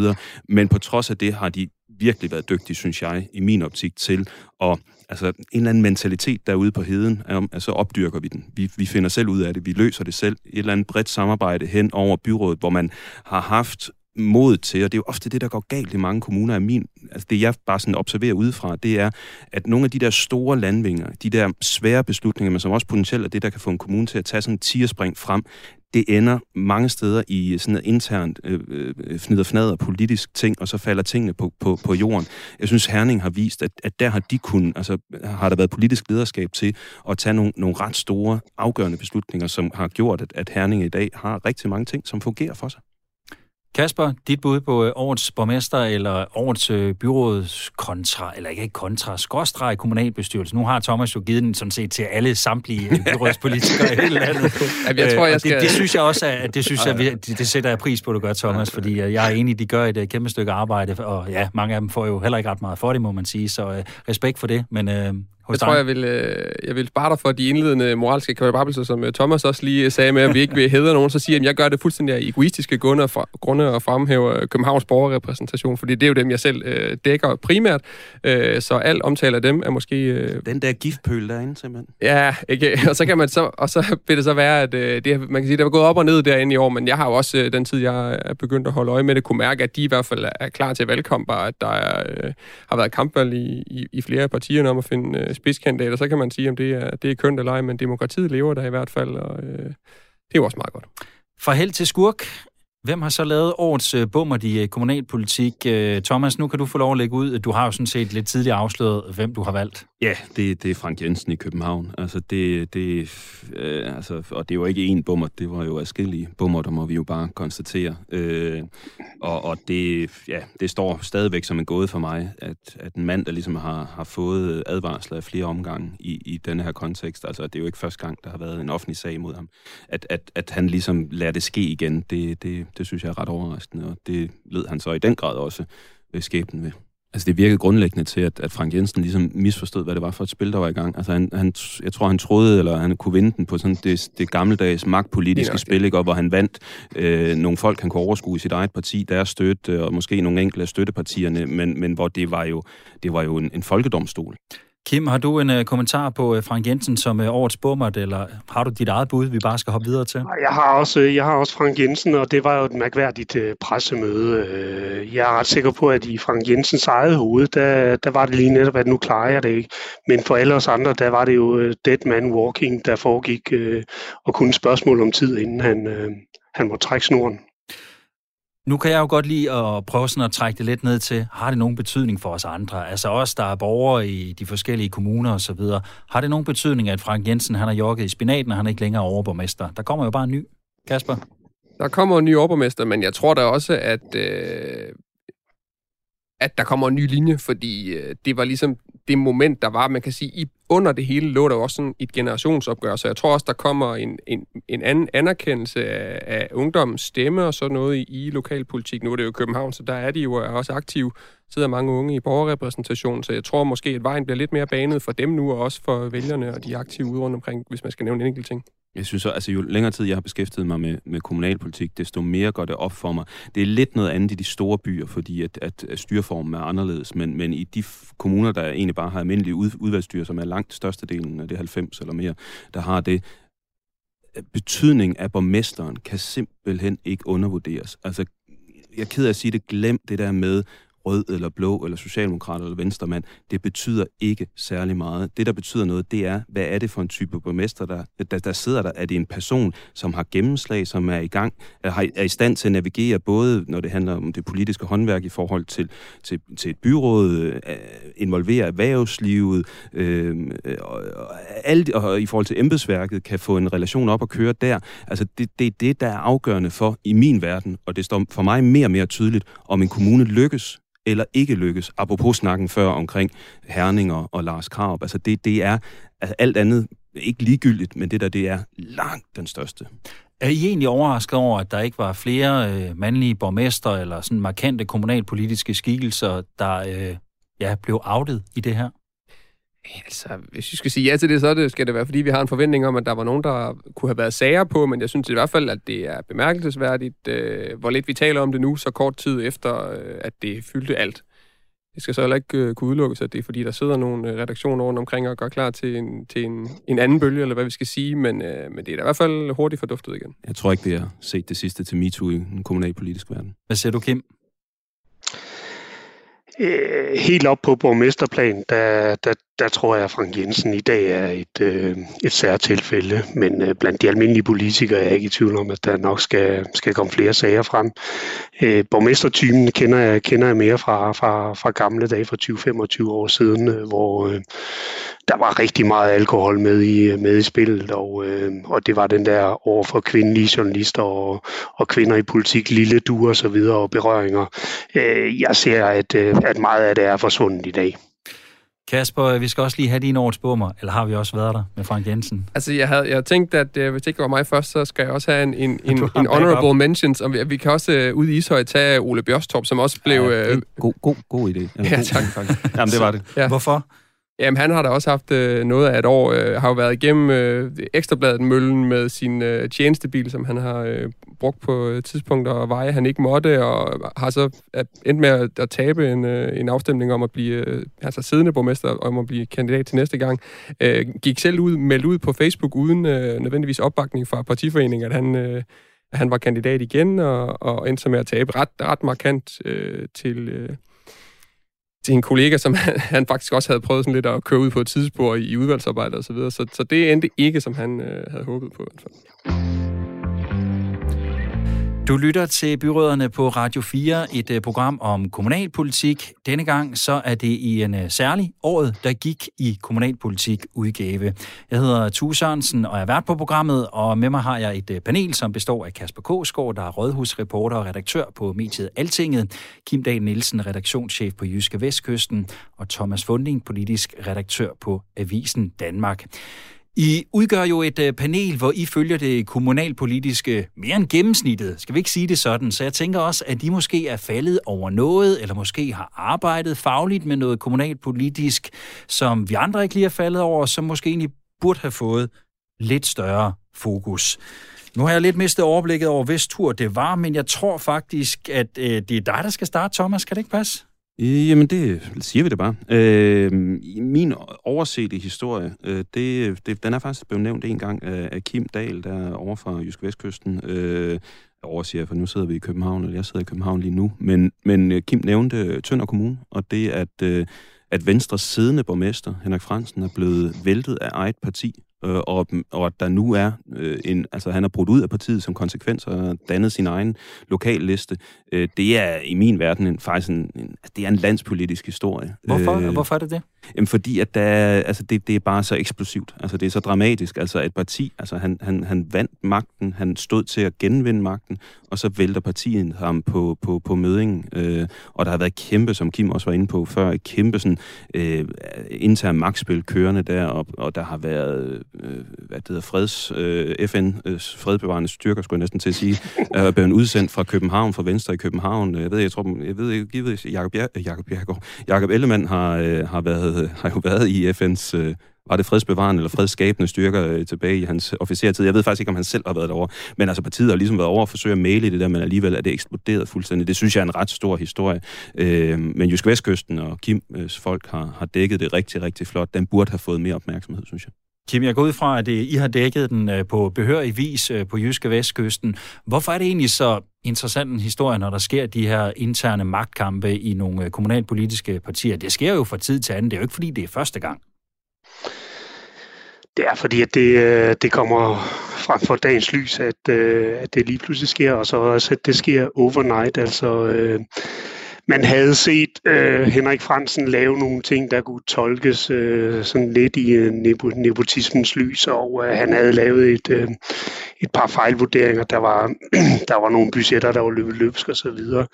Men på trods af det har de virkelig været dygtig, synes jeg, i min optik, til at altså en eller anden mentalitet derude på heden, om, altså opdyrker vi den. Vi, vi finder selv ud af det, vi løser det selv. Et eller andet bredt samarbejde hen over byrådet, hvor man har haft mod til, og det er jo ofte det, der går galt i mange kommuner af min, altså det jeg bare sådan observerer udefra, det er, at nogle af de der store landvinger, de der svære beslutninger, men som også potentielt er det, der kan få en kommune til at tage sådan en tierspring frem, det ender mange steder i sådan noget internt øh, øh fnider fnader politisk ting, og så falder tingene på, på, på jorden. Jeg synes, Herning har vist, at, at der har de kun, altså har der været politisk lederskab til at tage nogle, nogle ret store, afgørende beslutninger, som har gjort, at, at Herning i dag har rigtig mange ting, som fungerer for sig. Kasper, dit bud på øh, årets borgmester eller årets øh, byråds kontra, eller ikke kontra, skråstreg kommunalbestyrelse. Nu har Thomas jo givet den sådan set til alle samtlige øh, (laughs) byrådspolitikere i hele landet. Jamen, jeg tror, jeg skal... det, det, synes jeg også, at det, synes jeg, det, det sætter jeg pris på, du gør, Thomas, fordi jeg er enig, de gør et kæmpe stykke arbejde, og ja, mange af dem får jo heller ikke ret meget for det, må man sige, så respekt for det, men hos jeg dig? tror, jeg vil, øh, jeg vil spare dig for de indledende moralske kvadrabelser, som øh, Thomas også lige sagde med, at vi ikke vil hedre nogen, så siger at jeg gør det fuldstændig af egoistiske grunde, fra, grunde og fremhæver Københavns borgerrepræsentation, fordi det er jo dem, jeg selv øh, dækker primært, øh, så al omtale af dem er måske... Øh, Den der giftpøl derinde, simpelthen. Ja, ikke? (laughs) og så kan man så, og så vil det så være, at øh, det, man kan sige, det er gået op og ned derinde i år, men jeg har jo også øh, den tid, jeg er begyndt at holde øje med det, kunne mærke, at de i hvert fald er klar til valgkamp, og at der er, øh, har været kampvalg i, i, i flere af partierne om at finde øh, spidskandidater, så kan man sige, om det er, det er kønt eller ej, men demokratiet lever der i hvert fald, og øh, det er jo også meget godt. Fra held til skurk. Hvem har så lavet årets øh, bummer i øh, kommunalpolitik? Øh, Thomas, nu kan du få lov at lægge ud. Du har jo sådan set lidt tidligere afsløret, hvem du har valgt. Ja, det, det er Frank Jensen i København. Altså det, det, øh, altså, og det var ikke én bummer, det var jo adskillige bummer, der må vi jo bare konstatere. Øh, og og det, ja, det står stadigvæk som en gåde for mig, at, at en mand, der ligesom har, har fået advarsler af flere omgange i, i denne her kontekst, altså det er jo ikke første gang, der har været en offentlig sag mod ham, at, at, at han ligesom lader det ske igen, det, det, det synes jeg er ret overraskende, og det led han så i den grad også øh, skæbnen ved. Altså det virkede grundlæggende til, at, at Frank Jensen ligesom misforstod, hvad det var for et spil, der var i gang. Altså han, han, jeg tror, han troede, eller han kunne vinde den på sådan det, det gammeldags magtpolitiske spil, ikke? Og hvor han vandt øh, nogle folk, han kunne overskue i sit eget parti, deres støtte, og måske nogle enkelte af støttepartierne, men, men hvor det var jo, det var jo en, en folkedomstol. Kim, har du en uh, kommentar på uh, Frank Jensen som uh, årets bummert, eller har du dit eget bud, vi bare skal hoppe videre til? Jeg har også, jeg har også Frank Jensen, og det var jo et mærkværdigt uh, pressemøde. Uh, jeg er ret sikker på, at i Frank Jensens eget hoved, der, der var det lige netop, at nu klarer jeg det ikke. Men for alle os andre, der var det jo uh, dead man walking, der foregik uh, og kun spørgsmål om tid, inden han, uh, han måtte trække snoren. Nu kan jeg jo godt lide at prøve sådan at trække det lidt ned til, har det nogen betydning for os andre? Altså os, der er borgere i de forskellige kommuner osv. Har det nogen betydning, at Frank Jensen han har jogget i spinaten, og han er ikke længere overborgmester? Der kommer jo bare en ny. Kasper? Der kommer en ny overborgmester, men jeg tror da også, at, øh, at der kommer en ny linje, fordi øh, det var ligesom det moment, der var, man kan sige, i, under det hele lå der også sådan et generationsopgør, så jeg tror også, der kommer en, en, en anden anerkendelse af, af ungdommens stemme og sådan noget i, i lokalpolitik. Nu er det jo København, så der er de jo også aktive, sidder mange unge i borgerrepræsentationen, så jeg tror måske, at vejen bliver lidt mere banet for dem nu, og også for vælgerne og de aktive ude rundt omkring, hvis man skal nævne en enkelt ting. Jeg synes så, altså jo længere tid jeg har beskæftiget mig med, med kommunalpolitik, desto mere går det op for mig. Det er lidt noget andet i de store byer, fordi at, at, at styreformen er anderledes, men, men i de kommuner, der egentlig bare har almindelige ud, udvalgsstyre, som er langt størstedelen af det 90 eller mere, der har det, betydning af borgmesteren kan simpelthen ikke undervurderes. Altså, jeg er ked af at sige det, glem det der med, rød eller blå eller socialdemokrat eller venstremand, det betyder ikke særlig meget. Det, der betyder noget, det er, hvad er det for en type borgmester, der, der, der sidder der? Er det en person, som har gennemslag, som er i gang, er, er i stand til at navigere, både når det handler om det politiske håndværk i forhold til, til, til et byråd, øh, involvere erhvervslivet, øh, og, og, alt, og i forhold til embedsværket, kan få en relation op og køre der. Altså, det, det er det, der er afgørende for i min verden, og det står for mig mere og mere tydeligt, om en kommune lykkes eller ikke lykkes. Apropos snakken før omkring Herninger og Lars Krab. Altså det, det er altså alt andet ikke ligegyldigt, men det der, det er langt den største. Er I egentlig overrasket over, at der ikke var flere øh, mandlige borgmester eller sådan markante kommunalpolitiske skikkelser, der øh, ja, blev outet i det her? Altså, hvis vi skal sige ja til det, så det, skal det være, fordi vi har en forventning om, at der var nogen, der kunne have været sager på, men jeg synes i hvert fald, at det er bemærkelsesværdigt, øh, hvor lidt vi taler om det nu, så kort tid efter, øh, at det fyldte alt. Det skal så heller ikke øh, kunne udelukkes, at det er fordi, der sidder nogle øh, redaktioner rundt omkring og gør klar til en, til en, en anden bølge, eller hvad vi skal sige, men, øh, men det er da i hvert fald hurtigt forduftet igen. Jeg tror ikke, vi har set det sidste til MeToo i den kommunalpolitiske verden. Hvad siger du, Kim? Øh, helt op på borgmesterplan, der, der, der tror jeg, at Frank Jensen i dag er et, øh, et særtilfælde. Men øh, blandt de almindelige politikere er jeg ikke i tvivl om, at der nok skal, skal komme flere sager frem. Øh, borgmestertypen kender jeg, kender jeg mere fra, fra, fra gamle dage, fra 20-25 år siden, øh, hvor øh, der var rigtig meget alkohol med i, med i spillet, og, øh, og det var den der over for kvindelige journalister og, og kvinder i politik, lille duer og så videre og berøringer. Øh, jeg ser, at, øh, at meget af det er forsvundet i dag. Kasper, vi skal også lige have din årets bummer, eller har vi også været der med Frank Jensen? Altså, jeg havde jeg tænkt, at uh, hvis det ikke var mig først, så skal jeg også have en, en, (laughs) en, en honorable mention. Som vi, vi kan også uh, ude i Ishøj tage Ole Bjørstorp, som også blev... Ja, uh, god, god, god idé. Ja, ja tak. tak. Jamen, det var det. Ja. Hvorfor? Jamen, han har da også haft øh, noget af et år. Øh, har jo været igennem øh, Ekstrabladet Møllen med sin øh, tjenestebil, som han har øh, brugt på øh, tidspunkter og veje, han ikke måtte, og har så endt med at, at tabe en, øh, en afstemning om at blive øh, altså siddende borgmester, om at blive kandidat til næste gang. Øh, gik selv ud, meldt ud på Facebook uden øh, nødvendigvis opbakning fra partiforeningen, at han... Øh, han var kandidat igen, og, og endte så med at tabe ret, ret markant øh, til, øh, til en kollega, som (laughs) han, han faktisk også havde prøvet sådan lidt at køre ud på et tidsspor i, i udvalgsarbejde og så videre. Så, så det endte ikke, som han øh, havde håbet på. I hvert fald. Du lytter til Byråderne på Radio 4, et øh, program om kommunalpolitik. Denne gang så er det i en øh, særlig året, der gik i kommunalpolitik udgave. Jeg hedder Tue Sørensen og er vært på programmet, og med mig har jeg et øh, panel, som består af Kasper Kåsgaard, der er rådhusreporter og redaktør på mediet Altinget, Kim Dahl Nielsen, redaktionschef på Jyske Vestkysten, og Thomas Funding, politisk redaktør på Avisen Danmark. I udgør jo et øh, panel, hvor I følger det kommunalpolitiske mere end gennemsnittet. Skal vi ikke sige det sådan? Så jeg tænker også, at de måske er faldet over noget, eller måske har arbejdet fagligt med noget kommunalpolitisk, som vi andre ikke lige er faldet over, som måske egentlig burde have fået lidt større fokus. Nu har jeg lidt mistet overblikket over, hvis tur det var, men jeg tror faktisk, at øh, det er dig, der skal starte, Thomas. Kan det ikke passe? Øh, jamen, det siger vi det bare. Øh, min oversete historie, øh, det, det, den er faktisk blevet nævnt en gang af, af Kim Dahl, der over fra Jysk Vestkysten. Øh, overser, for nu sidder vi i København, eller jeg sidder i København lige nu. Men, men øh, Kim nævnte øh, Tønder Kommune, og det at, øh, at Venstres siddende borgmester, Henrik Fransen, er blevet væltet af eget parti øh, og, og at der nu er øh, en, altså han har brudt ud af partiet som konsekvens og dannet sin egen lokalliste, øh, det er i min verden en, faktisk en, en, det er en landspolitisk historie. Hvorfor, øh, Hvorfor er det det? Jamen, fordi at der, altså, det, det er bare så eksplosivt. Altså, det er så dramatisk. Altså, et parti, altså, han, han, han vandt magten, han stod til at genvinde magten, og så vælter partiet ham på, på, på mødingen. Øh, og der har været kæmpe, som Kim også var inde på før, et kæmpe sådan, øh, intern magtspil kørende der, og, og der har været øh, hvad det hedder, freds, øh, FN, øh, fredbevarende styrker, skulle jeg næsten til at sige, (laughs) er blevet udsendt fra København, fra Venstre i København. Jeg ved, jeg tror, jeg ved ikke, givet Jakob, Jakob, Jakob, Jakob Ellemann har, øh, har, været, Øh, har jo været i FN's øh, var det fredsbevarende eller fredsskabende styrker øh, tilbage i hans officertid. Jeg ved faktisk ikke, om han selv har været derovre. Men altså partiet har ligesom været over at forsøge at male det der, men alligevel er det eksploderet fuldstændig. Det synes jeg er en ret stor historie. Øh, men Jysk Vestkysten og Kims folk har, har dækket det rigtig, rigtig flot. Den burde have fået mere opmærksomhed, synes jeg. Kim, jeg går ud fra, at I har dækket den øh, på behørig vis øh, på Jyske Vestkysten. Hvorfor er det egentlig så interessant en historie, når der sker de her interne magtkampe i nogle øh, kommunalpolitiske partier? Det sker jo fra tid til anden. Det er jo ikke, fordi det er første gang. Det er fordi, at det, øh, det kommer frem for dagens lys, at, øh, at det lige pludselig sker, og så også, at det sker overnight. Altså, man havde set øh, Henrik Fransen lave nogle ting, der kunne tolkes øh, sådan lidt i øh, nepotismens lys, og øh, han havde lavet et, øh, et par fejlvurderinger. Der var, (clears throat) der var nogle budgetter, der var løbet løbsk og så videre.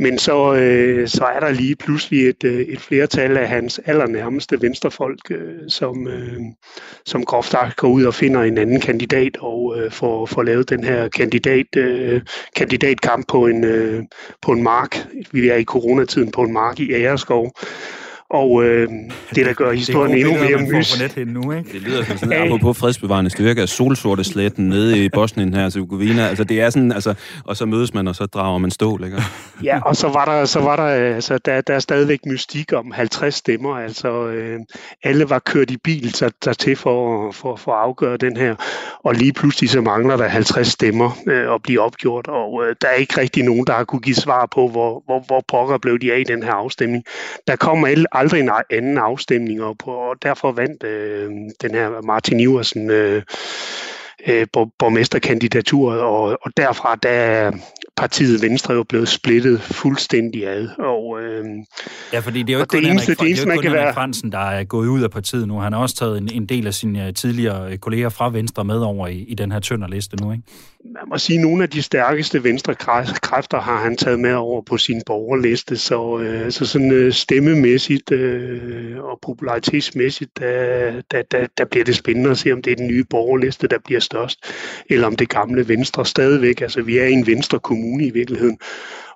Men så, øh, så er der lige pludselig et, øh, et flertal af hans allernærmeste venstrefolk, øh, som, øh, som groft går ud og finder en anden kandidat og øh, får, får lavet den her kandidat, øh, kandidatkamp på en, øh, på en mark. Vi er i coronatiden på en mark i Æreskov. Og øh, det, der gør historien endnu mere mys... Nu, ikke? Det lyder som sådan, på fredsbevarende styrke af solsorte sletten nede i Bosnien her, Herzegovina. Altså, det er sådan, altså, og så mødes man, og så drager man stål, ikke? Ja, og så var der, så var der, altså, der, der er stadigvæk mystik om 50 stemmer. Altså, øh, alle var kørt i bil der, der til for, for, for at afgøre den her. Og lige pludselig så mangler der 50 stemmer øh, at blive opgjort, og øh, der er ikke rigtig nogen, der har kunne give svar på, hvor, hvor, hvor pokker blev de af i den her afstemning. Der kommer alle aldrig en anden afstemning, og, på, og derfor vandt øh, den her Martin Iversen øh, øh, borgmesterkandidaturet, og, og derfra der er partiet Venstre jo blevet splittet fuldstændig ad. Og, øh, ja, fordi det er jo ikke kun, eneste, Henrik, det eneste, ikke kun Henrik Fransen, der er gået ud af partiet nu. Han har også taget en, en del af sine tidligere kolleger fra Venstre med over i, i den her tønderliste nu, ikke? man må sige, at nogle af de stærkeste venstre kræfter har han taget med over på sin borgerliste, så, øh, så sådan øh, stemmemæssigt øh, og popularitetsmæssigt, der, der, der, der bliver det spændende at se, om det er den nye borgerliste, der bliver størst, eller om det gamle venstre stadigvæk. Altså, vi er i en venstre kommune i virkeligheden,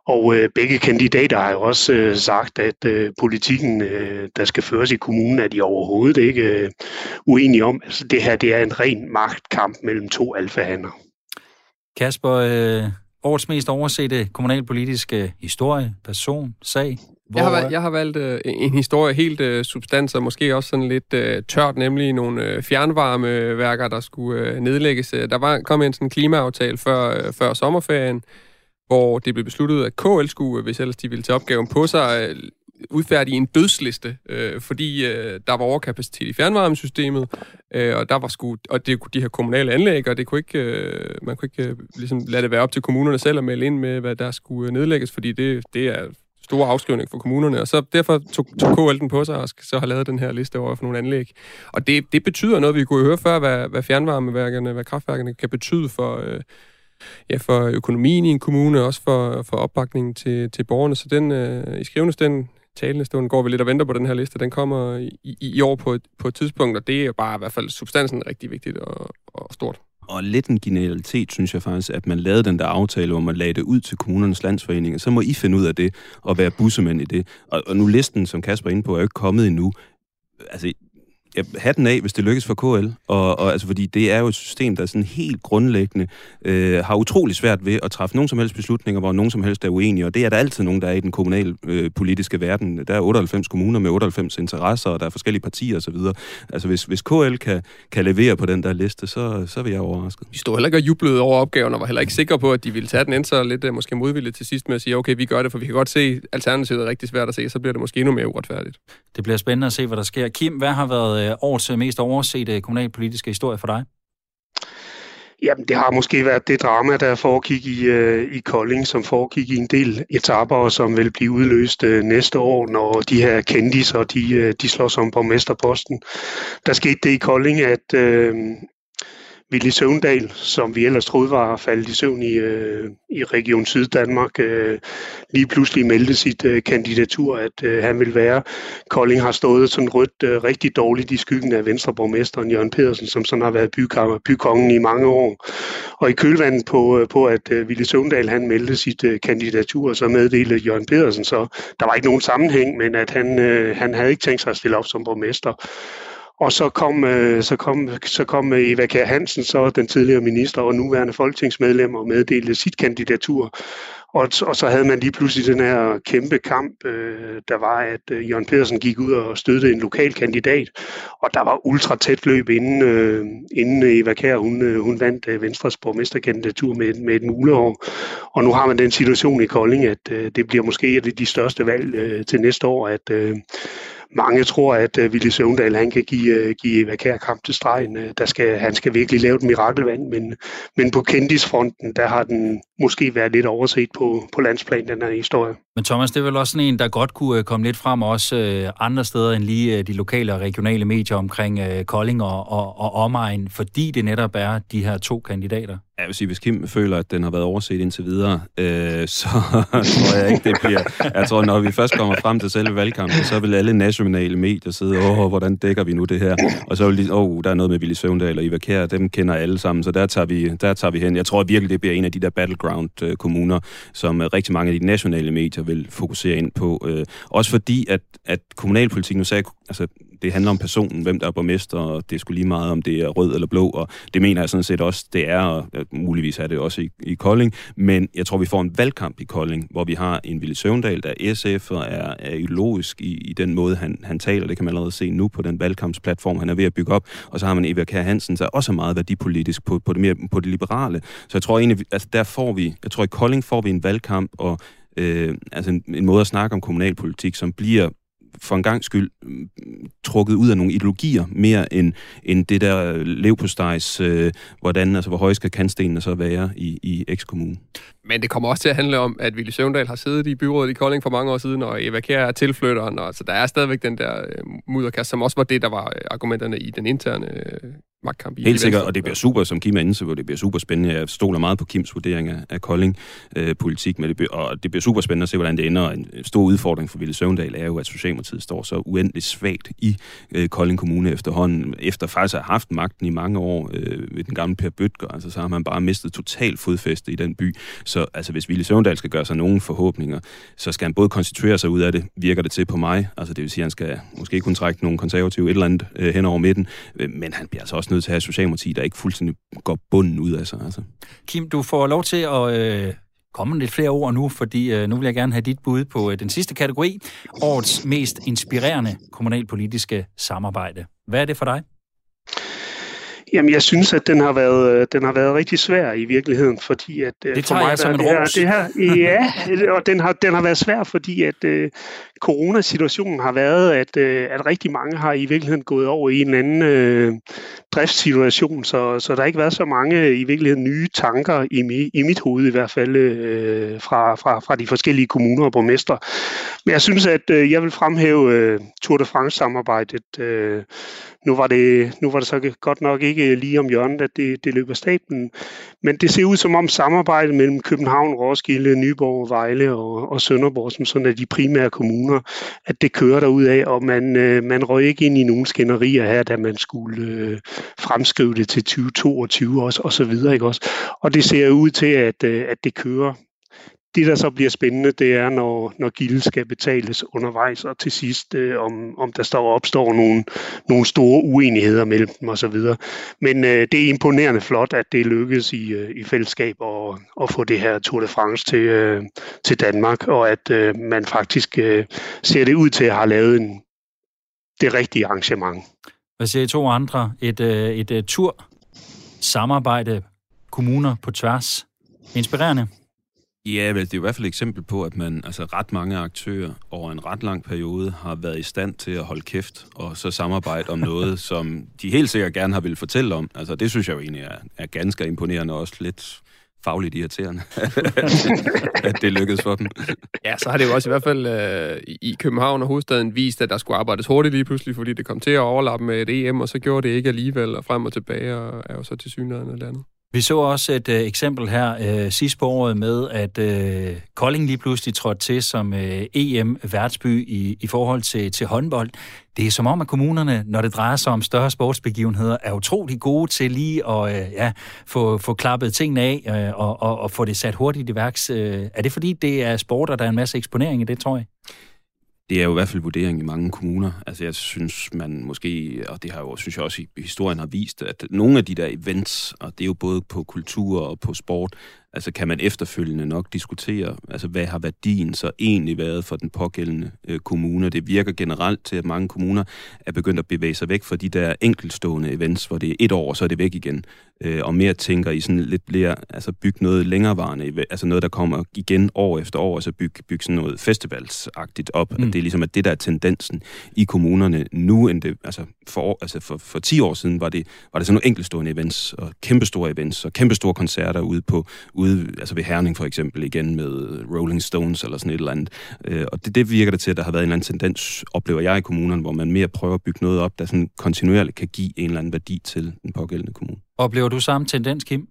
og øh, begge kandidater har jo også øh, sagt, at øh, politikken, øh, der skal føres i kommunen, er de overhovedet ikke øh, uenige om. Altså, det her det er en ren magtkamp mellem to alfahander. Kasper, øh, årets mest oversete kommunalpolitiske historie, person, sag? Hvor... Jeg, har, jeg har valgt øh, en historie helt øh, substans, og måske også sådan lidt øh, tørt, nemlig nogle øh, fjernvarmeværker, der skulle øh, nedlægges. Der var kom en sådan klimaaftale før, øh, før sommerferien, hvor det blev besluttet, at KL skulle, øh, hvis ellers de ville tage opgaven på sig, øh, udfærdige en dødsliste, øh, fordi øh, der var overkapacitet i fjernvarmesystemet, øh, og der var sgu, og det de her kommunale anlæg, og det kunne ikke, øh, man kunne ikke øh, ligesom lade det være op til kommunerne selv at melde ind med, hvad der skulle øh, nedlægges, fordi det, det er store afskrivning for kommunerne, og så derfor tog, tog KL den på sig og så har lavet den her liste over for nogle anlæg. Og det, det betyder noget, vi kunne høre før, hvad, hvad fjernvarmeværkerne, hvad kraftværkerne kan betyde for, øh, ja, for økonomien i en kommune, og også for, for opbakningen til, til borgerne. Så den, øh, i skrivende den talende stund går vi lidt og venter på den her liste. Den kommer i, i, i år på et, på et tidspunkt, og det er bare i hvert fald substansen rigtig vigtigt og, og stort. Og lidt en genialitet, synes jeg faktisk, at man lavede den der aftale, hvor man lagde det ud til kommunernes landsforeninger. Så må I finde ud af det, og være bussemænd i det. Og, og nu listen, som Kasper er inde på, er jo ikke kommet endnu. Altså, ja, hatten af, hvis det lykkes for KL. Og, og, altså, fordi det er jo et system, der sådan helt grundlæggende øh, har utrolig svært ved at træffe nogen som helst beslutninger, hvor nogen som helst er uenige. Og det er der altid nogen, der er i den kommunale øh, politiske verden. Der er 98 kommuner med 98 interesser, og der er forskellige partier osv. Altså hvis, hvis KL kan, kan levere på den der liste, så, så vil jeg overrasket. Vi stod heller ikke og jublede over opgaven, og var heller ikke sikre på, at de ville tage den ind, så lidt øh, måske modvilligt til sidst med at sige, okay, vi gør det, for vi kan godt se, at alternativet er rigtig svært at se, så bliver det måske endnu mere uretfærdigt. Det bliver spændende at se, hvad der sker. Kim, hvad har været øh, årets øh, mest oversete øh, kommunalpolitiske historie for dig? Jamen, det har måske været det drama, der foregik i, øh, i Kolding, som foregik i en del etaper, og som vil blive udløst øh, næste år, når de her kendiser, de, øh, de slås om borgmesterposten. Der skete det i Kolding, at øh, Willy Søvndal, som vi ellers troede var faldet i søvn i, øh, i Region Syddanmark, øh, lige pludselig meldte sit øh, kandidatur, at øh, han vil være. Kolding har stået sådan rødt øh, rigtig dårligt i skyggen af Venstreborgmesteren Jørgen Pedersen, som sådan har været bykammer, bykongen i mange år. Og i kølvandet på, øh, på at øh, Willy Søvndal han meldte sit øh, kandidatur, så meddelte Jørgen Pedersen, så der var ikke nogen sammenhæng, men at han, øh, han havde ikke tænkt sig at stille op som borgmester. Og så kom, øh, så kom, så kom øh, Eva Kjær Hansen, så den tidligere minister og nuværende folketingsmedlem, og meddelte sit kandidatur. Og, og så havde man lige pludselig den her kæmpe kamp, øh, der var, at øh, Jørgen Pedersen gik ud og støttede en lokal kandidat, og der var ultra tæt løb, inden, øh, inden Eva Kjær, hun, øh, hun vandt øh, Venstres borgmesterkandidatur med, med et muleår. Og nu har man den situation i Kolding, at øh, det bliver måske et af de største valg øh, til næste år, at øh, mange tror, at uh, Willy Søvndal han kan give, øh, give Eva Kær kamp til stregen. Øh, der skal, han skal virkelig lave et mirakelvand, men, men på kendisfronten, der har den måske været lidt overset på, på landsplan, den her historie. Men Thomas, det er vel også sådan en, der godt kunne øh, komme lidt frem også øh, andre steder end lige øh, de lokale og regionale medier omkring øh, Kolding og, og, og omegn, fordi det netop er de her to kandidater. Jeg vil sige, hvis Kim føler, at den har været overset indtil videre, øh, så (laughs) tror jeg ikke, det bliver... Jeg tror, når vi først kommer frem til selve valgkampen, så vil alle nationale medier sidde, åh, hvordan dækker vi nu det her? Og så vil de, åh, der er noget med Willy Søvndal og Ivar Kjær, dem kender alle sammen, så der tager, vi, der tager vi hen. Jeg tror virkelig, det bliver en af de der battleground-kommuner, øh, som øh, rigtig mange af de nationale medier vil fokusere ind på. Øh, også fordi, at, at kommunalpolitik, nu sagde altså, det handler om personen, hvem der er borgmester, og det er sgu lige meget, om det er rød eller blå, og det mener jeg sådan set også, det er, og muligvis er det også i, i Kolding, men jeg tror, vi får en valgkamp i Kolding, hvor vi har en Ville Søvndal, der er SF og er, er ideologisk i, i den måde, han, han taler. Det kan man allerede se nu på den valgkampsplatform, han er ved at bygge op. Og så har man Eva Kær Hansen, der også er meget værdipolitisk på, på, det mere, på det liberale. Så jeg tror egentlig, altså der får vi, jeg tror i Kolding får vi en valgkamp, og øh, altså en, en måde at snakke om kommunalpolitik, som bliver for en gang skyld mm, trukket ud af nogle ideologier, mere end, end det der levpostejs, øh, hvordan, altså hvor høje skal kantstenene så være i, i ekskommune. Men det kommer også til at handle om, at Ville Søvndal har siddet i byrådet i Kolding for mange år siden, og Eva Kjær er tilflytteren, og så der er stadigvæk den der øh, mudderkast, som også var det, der var øh, argumenterne i den interne øh, magtkamp. I Helt sikkert, og det bliver super, som Kim er inde det bliver super spændende. Jeg stoler meget på Kims vurdering af, af Kolding-politik, øh, men det bliver, og det bliver super spændende at se, hvordan det ender. En stor udfordring for Ville Søvndal er jo, at Socialdemokratiet står så uendeligt svagt i øh, Kolding Kommune efterhånden, efter faktisk at have haft magten i mange år øh, ved den gamle Per Bøtger. Altså, så har man bare mistet totalt fodfæste i den by. Så altså, hvis Ville Søvndal skal gøre sig nogen forhåbninger, så skal han både konstituere sig ud af det, virker det til på mig. Altså, det vil sige, at han skal måske kunne trække nogle konservative et eller andet øh, hen over midten, øh, men han bliver altså også nødt til at have Socialdemokrati, der ikke fuldstændig går bunden ud af sig. Altså. Kim, du får lov til at øh, komme lidt flere ord nu, fordi øh, nu vil jeg gerne have dit bud på øh, den sidste kategori, årets mest inspirerende kommunalpolitiske samarbejde. Hvad er det for dig? Jamen, jeg synes, at den har været, øh, den har været rigtig svær i virkeligheden, fordi at... Øh, det tager for mig, jeg som en det her, det her, Ja, og den har, den har været svær, fordi at uh, coronasituationen har været, at, uh, at rigtig mange har i virkeligheden gået over i en anden uh, driftssituation, så, så der har ikke været så mange i virkeligheden nye tanker i, mi, i mit hoved i hvert fald uh, fra, fra, fra de forskellige kommuner og borgmester. Men jeg synes, at uh, jeg vil fremhæve uh, Tour de France-samarbejdet. Uh, nu var, det, nu var det så godt nok ikke Øh, lige om hjørnet, at det, det løber stablen. Men det ser ud som om samarbejdet mellem København, Roskilde, Nyborg, Vejle og, og Sønderborg, som sådan er de primære kommuner, at det kører derud af, og man, øh, man røg ikke ind i nogen skænderier her, da man skulle øh, fremskrive det til 2022 også, og så videre. Ikke også? Og det ser ud til, at, øh, at det kører det, der så bliver spændende, det er, når, når gildet skal betales undervejs, og til sidst, øh, om, om der står opstår nogle, nogle store uenigheder mellem dem osv. Men øh, det er imponerende flot, at det lykkedes i, øh, i fællesskab at, at få det her Tour de France til, øh, til Danmark, og at øh, man faktisk øh, ser det ud til at have lavet en, det rigtige arrangement. Hvad siger I to andre? Et, øh, et, et tur samarbejde kommuner på tværs. Inspirerende? Ja, vel, det er i hvert fald et eksempel på, at man, altså ret mange aktører over en ret lang periode har været i stand til at holde kæft og så samarbejde om noget, (laughs) som de helt sikkert gerne har ville fortælle om. Altså det synes jeg jo egentlig er, er ganske imponerende og også lidt fagligt irriterende, (laughs) at det lykkedes for dem. Ja, så har det jo også i hvert fald øh, i København og hovedstaden vist, at der skulle arbejdes hurtigt lige pludselig, fordi det kom til at overlappe med et EM, og så gjorde det ikke alligevel, og frem og tilbage, og er jo så til synligheden eller andet. Vi så også et øh, eksempel her øh, sidst på året med, at øh, Kolding lige pludselig trådte til som øh, EM-værtsby i, i forhold til, til håndbold. Det er som om, at kommunerne, når det drejer sig om større sportsbegivenheder, er utrolig gode til lige at øh, ja, få, få klappet tingene af øh, og, og, og få det sat hurtigt i værks. Øh, er det fordi, det er sport, og der er en masse eksponering i det, tror jeg? Det er jo i hvert fald vurdering i mange kommuner. Altså jeg synes, man måske, og det har jo, synes jeg også, i historien har vist, at nogle af de der events, og det er jo både på kultur og på sport, altså kan man efterfølgende nok diskutere, altså hvad har værdien så egentlig været for den pågældende øh, kommune. Det virker generelt til, at mange kommuner er begyndt at bevæge sig væk fra de der enkeltstående events, hvor det er et år, og så er det væk igen. Øh, og mere tænker i sådan lidt mere, altså bygge noget længerevarende, altså noget, der kommer igen år efter år, altså bygge byg sådan noget festivalsagtigt op. Mm. At det er ligesom, at det der er tendensen i kommunerne nu, end det, altså for, altså for, for 10 år siden, var det, var det sådan nogle enkeltstående events, og kæmpestore events, og kæmpestore koncerter ude på, ude ude altså ved Herning for eksempel igen med Rolling Stones eller sådan et eller andet. Øh, og det, det virker det til, at der har været en eller anden tendens, oplever jeg i kommunerne, hvor man mere prøver at bygge noget op, der sådan kontinuerligt kan give en eller anden værdi til den pågældende kommune. Oplever du samme tendens, Kim?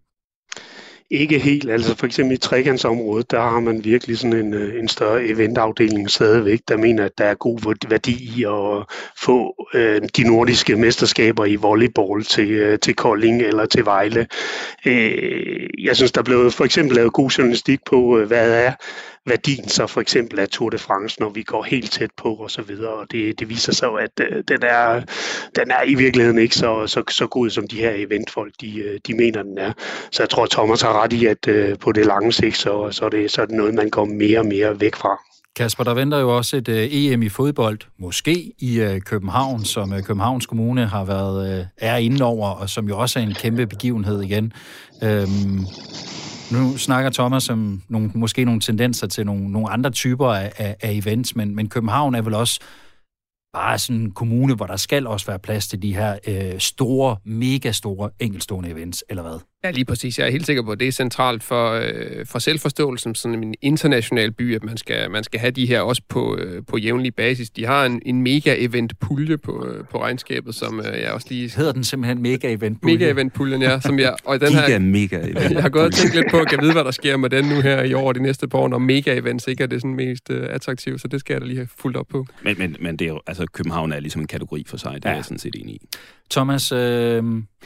Ikke helt. Altså for eksempel i trekantsområdet, der har man virkelig sådan en, øh, en større eventafdeling stadigvæk, der mener, at der er god værdi i at få øh, de nordiske mesterskaber i volleyball til, øh, til Kolding eller til Vejle. Øh, jeg synes, der blev for eksempel lavet god journalistik på, øh, hvad er værdien så for eksempel af Tour de France, når vi går helt tæt på og så videre. Og det, det viser sig jo, at øh, den, er, den er i virkeligheden ikke så, så, så god, som de her eventfolk, de, øh, de mener, den er. Så jeg tror, Thomas har ret i, at øh, på det lange sigt, så, så, er det, så er det noget, man går mere og mere væk fra. Kasper, der venter jo også et øh, uh, EM i fodbold, måske i uh, København, som uh, Københavns Kommune har været uh, er inde over, og som jo også er en kæmpe begivenhed igen. Øhm, nu snakker Thomas om nogle, måske nogle tendenser til nogle, nogle andre typer af, af, af events, men, men København er vel også bare sådan en kommune, hvor der skal også være plads til de her øh, store, mega store enkelstående events, eller hvad? Ja, lige præcis. Jeg er helt sikker på, at det er centralt for, øh, for selvforståelsen som sådan en international by, at man skal, man skal have de her også på, øh, på jævnlig basis. De har en, en mega-event-pulje på, øh, på regnskabet, som øh, jeg også lige... Hedder den simpelthen mega-event-pulje? Mega-event-puljen, ja. Som jeg, og den her, mega-event (laughs) Jeg har gået og tænkt lidt på, at jeg vide, hvad der sker med den nu her i år de næste par år, når mega-events ikke er det sådan mest øh, attraktivt, så det skal jeg da lige have fuldt op på. Men, men, men det er jo, altså, København er ligesom en kategori for sig, det ja. er jeg sådan set enig i. Thomas, øh,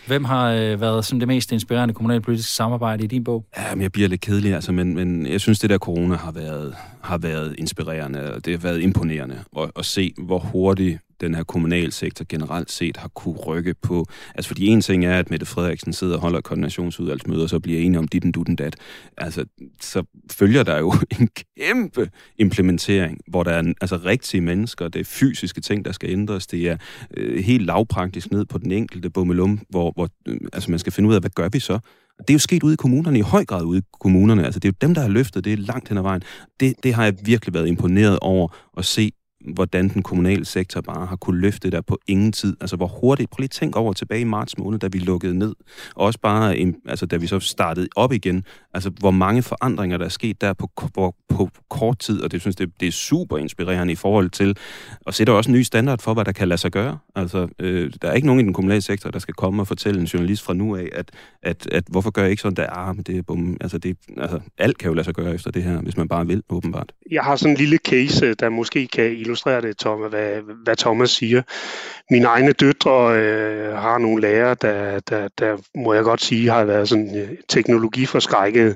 hvem har øh, været sådan det mest inspirerende kommunalpolitiske samarbejde i din bog? Ja, men jeg bliver lidt kedelig, altså, men, men jeg synes, det der corona har været, har været inspirerende, og det har været imponerende at, at se, hvor hurtigt den her kommunalsektor generelt set har kunne rykke på. Altså fordi en ting er, at Mette Frederiksen sidder og holder koordinationsudvalgsmøder, og så bliver enige om dit og dutten dat. Altså, så følger der jo (laughs) en kæmpe implementering, hvor der er altså rigtige mennesker, det er fysiske ting, der skal ændres, det er øh, helt lavpraktisk ned på den enkelte bummelum, hvor, hvor øh, altså man skal finde ud af, hvad gør vi så? Det er jo sket ude i kommunerne, i høj grad ude i kommunerne. Altså, det er jo dem, der har løftet det langt hen ad vejen. Det, det har jeg virkelig været imponeret over at se hvordan den kommunale sektor bare har kunne løfte der på ingen tid. Altså hvor hurtigt, prøv lige tænk over tilbage i marts måned, da vi lukkede ned. Og også bare, altså da vi så startede op igen, altså hvor mange forandringer der er sket der på, på, på kort tid, og det synes det, det er super inspirerende i forhold til, og sætter også en ny standard for, hvad der kan lade sig gøre. Altså, øh, der er ikke nogen i den kommunale sektor, der skal komme og fortælle en journalist fra nu af, at, at, at hvorfor gør jeg ikke sådan, der ah, men det er bum, altså, det, altså alt kan jo lade sig gøre efter det her, hvis man bare vil, åbenbart. Jeg har sådan en lille case, der måske kan illustrere det, Thomas, hvad, hvad Thomas siger. Mine egne døtre øh, har nogle lærere, der, der, der, må jeg godt sige, har været sådan øh, teknologiforskrækket.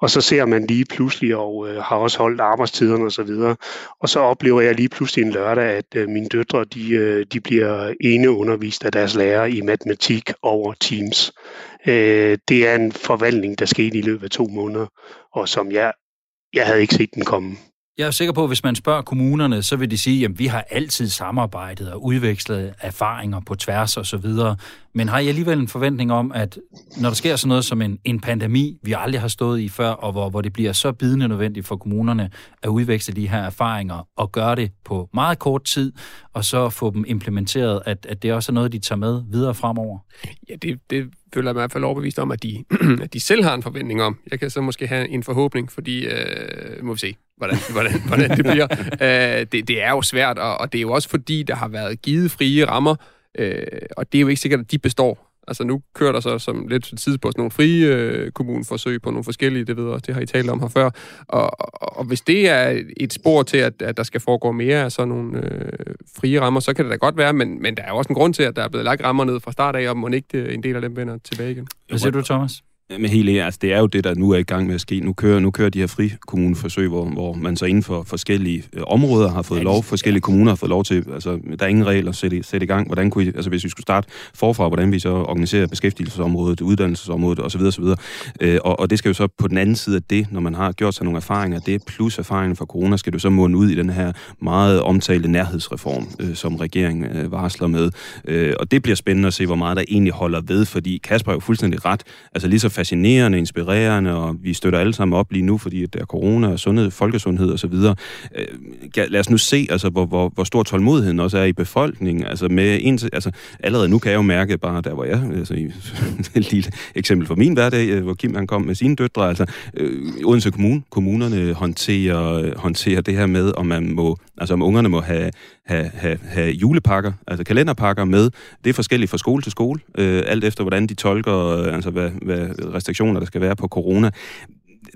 Og så ser man lige pludselig, og øh, har også holdt arbejdstiderne osv. Og, og så oplever jeg lige pludselig en lørdag, at øh, mine døtre, de, øh, de bliver ene undervist af deres lærer i matematik over Teams. Øh, det er en forvandling, der skete i løbet af to måneder, og som jeg, jeg havde ikke set den komme. Jeg er sikker på, at hvis man spørger kommunerne, så vil de sige, at vi har altid samarbejdet og udvekslet erfaringer på tværs og så videre. Men har I alligevel en forventning om, at når der sker sådan noget som en, en pandemi, vi aldrig har stået i før, og hvor, hvor det bliver så bidende nødvendigt for kommunerne at udveksle de her erfaringer og gøre det på meget kort tid, og så få dem implementeret, at, at det også er noget, de tager med videre fremover? Ja, det, det føler jeg mig i hvert fald overbevist om, at de, (clears throat) at de selv har en forventning om. Jeg kan så måske have en forhåbning, fordi, øh, må vi se, hvordan, (laughs) hvordan, hvordan det bliver. øh, det, det er jo svært, og, og det er jo også fordi, der har været givet frie rammer, øh, og det er jo ikke sikkert, at de består. Altså nu kører der så som lidt tid på sådan nogle frie øh, kommuneforsøg på nogle forskellige, det ved jeg det har I talt om her før. Og, og, og hvis det er et spor til, at, at der skal foregå mere af sådan nogle øh, frie rammer, så kan det da godt være, men, men der er også en grund til, at der er blevet lagt rammer ned fra start af, og må ikke det, en del af dem vender tilbage igen. Hvad siger du, Thomas? Men helt altså det er jo det, der nu er i gang med at ske. Nu kører, nu kører de her frikommuneforsøg, hvor, hvor man så inden for forskellige øh, områder har fået ja, lov, forskellige kommuner har fået lov til, altså der er ingen regler at sætte, sætte i gang. Hvordan kunne I, altså hvis vi skulle starte forfra, hvordan vi så organiserer beskæftigelsesområdet, uddannelsesområdet osv. osv. Øh, og, og det skal jo så på den anden side af det, når man har gjort sig nogle erfaringer, det plus erfaringen fra corona, skal du så måne ud i den her meget omtalte nærhedsreform, øh, som regeringen øh, varsler med. Øh, og det bliver spændende at se, hvor meget der egentlig holder ved, fordi Kasper er jo fuldstændig ret. Altså lige så fascinerende, inspirerende, og vi støtter alle sammen op lige nu, fordi der er corona og sundhed, folkesundhed osv. Øh, lad os nu se, altså, hvor, hvor, hvor stor tålmodigheden også er i befolkningen. Altså, med en, altså, allerede nu kan jeg jo mærke, bare der hvor jeg, altså, i, (laughs) et lille eksempel fra min hverdag, øh, hvor Kim han kom med sine døtre, altså, øh, Odense Kommune, kommunerne håndterer, øh, håndterer det her med, om man må, altså om ungerne må have, have, have, have julepakker, altså kalenderpakker med. Det er forskelligt fra skole til skole, øh, alt efter hvordan de tolker, øh, altså hvad, hvad restriktioner der skal være på corona.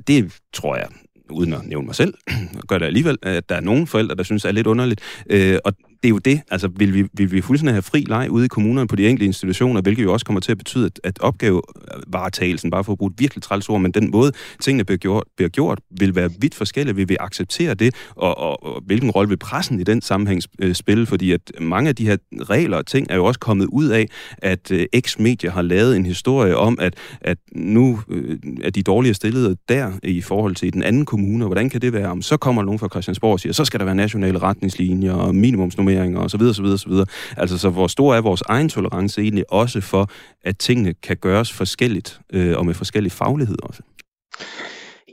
Det tror jeg uden at nævne mig selv, (clears throat) gør det alligevel, at der er nogle forældre, der synes er lidt underligt. Øh, og det er jo det, altså vil vi, vil vi fuldstændig have fri leg ude i kommunerne på de enkelte institutioner, hvilket jo også kommer til at betyde, at, at opgavevaretagelsen, bare for at bruge et virkelig træls ord, men den måde, tingene bliver gjort, bliver gjort vil være vidt forskellige. Vi vil acceptere det, og, og, og hvilken rolle vil pressen i den sammenhæng øh, spille, fordi at mange af de her regler og ting er jo også kommet ud af, at øh, X-medier har lavet en historie om, at, at nu øh, er de dårligere stillede der i forhold til den anden kommune, og hvordan kan det være? Om så kommer nogen fra Christiansborg og siger, så skal der være nationale retningslinjer og minimumsnormeringer normeringer osv. osv. osv. Altså, så hvor stor er vores egen tolerance egentlig også for, at tingene kan gøres forskelligt øh, og med forskellig faglighed også?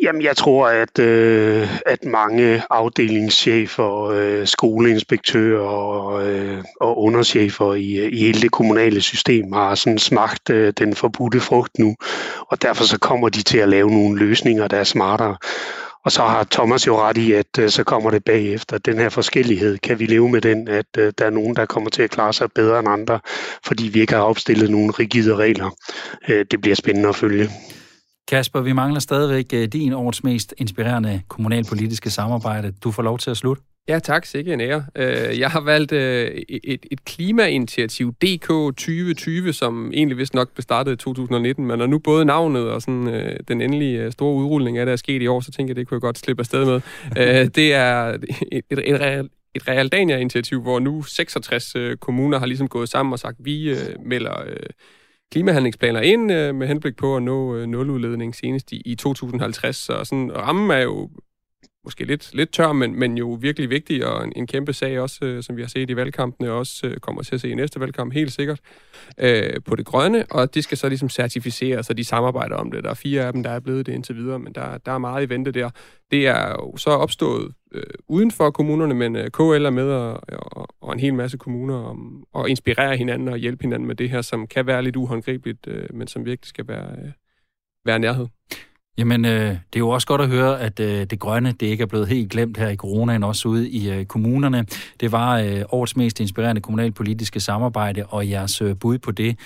Jamen, jeg tror, at, øh, at mange afdelingschefer, øh, skoleinspektører og, øh, og underchefer i, øh, i hele det kommunale system har sådan smagt øh, den forbudte frugt nu, og derfor så kommer de til at lave nogle løsninger, der er smartere. Og så har Thomas jo ret i, at øh, så kommer det bagefter. Den her forskellighed, kan vi leve med den, at øh, der er nogen, der kommer til at klare sig bedre end andre, fordi vi ikke har opstillet nogle rigide regler. Øh, det bliver spændende at følge. Kasper, vi mangler stadigvæk øh, din årets mest inspirerende kommunalpolitiske samarbejde. Du får lov til at slutte. Ja, tak. Sikke en ære. Øh, jeg har valgt øh, et, et klimainitiativ, DK 2020, som egentlig vist nok blev startet i 2019, men når nu både navnet og sådan, øh, den endelige store udrulning af det er sket i år, så tænker jeg, det kunne jeg godt slippe afsted med. (laughs) Det er et, et, et, et Realdania-initiativ, hvor nu 66 kommuner har ligesom gået sammen og sagt, vi melder klimahandlingsplaner ind med henblik på at nå nuludledning senest i, i 2050. Så sådan, rammen er jo måske lidt, lidt tør, men, men jo virkelig vigtig, og en, en kæmpe sag også, øh, som vi har set i valgkampene, og også øh, kommer til at se i næste valgkamp, helt sikkert, øh, på det grønne, og de skal så ligesom certificere, så de samarbejder om det. Der er fire af dem, der er blevet det indtil videre, men der, der er meget i vente der. Det er jo så opstået øh, uden for kommunerne, men øh, KL er med, og, og, og en hel masse kommuner, om, og inspirere hinanden og hjælpe hinanden med det her, som kan være lidt uhåndgribeligt, øh, men som virkelig skal være, øh, være nærhed. Jamen, øh, det er jo også godt at høre, at øh, det grønne, det ikke er blevet helt glemt her i coronaen, også ude i øh, kommunerne. Det var øh, årets mest inspirerende kommunalpolitiske samarbejde, og jeres øh, bud på det.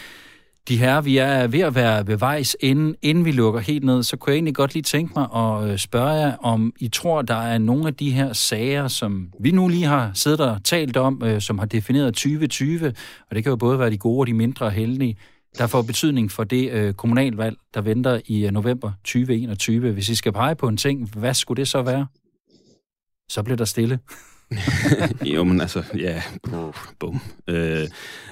De her, vi er ved at være ved vejs, inden, inden vi lukker helt ned, så kunne jeg egentlig godt lige tænke mig at øh, spørge jer, om I tror, der er nogle af de her sager, som vi nu lige har siddet og talt om, øh, som har defineret 2020, og det kan jo både være de gode og de mindre heldige, der får betydning for det øh, kommunalvalg, der venter i øh, november 2021. Hvis I skal pege på en ting, hvad skulle det så være? Så bliver der stille. (laughs) jo, men altså, ja, bum. Øh,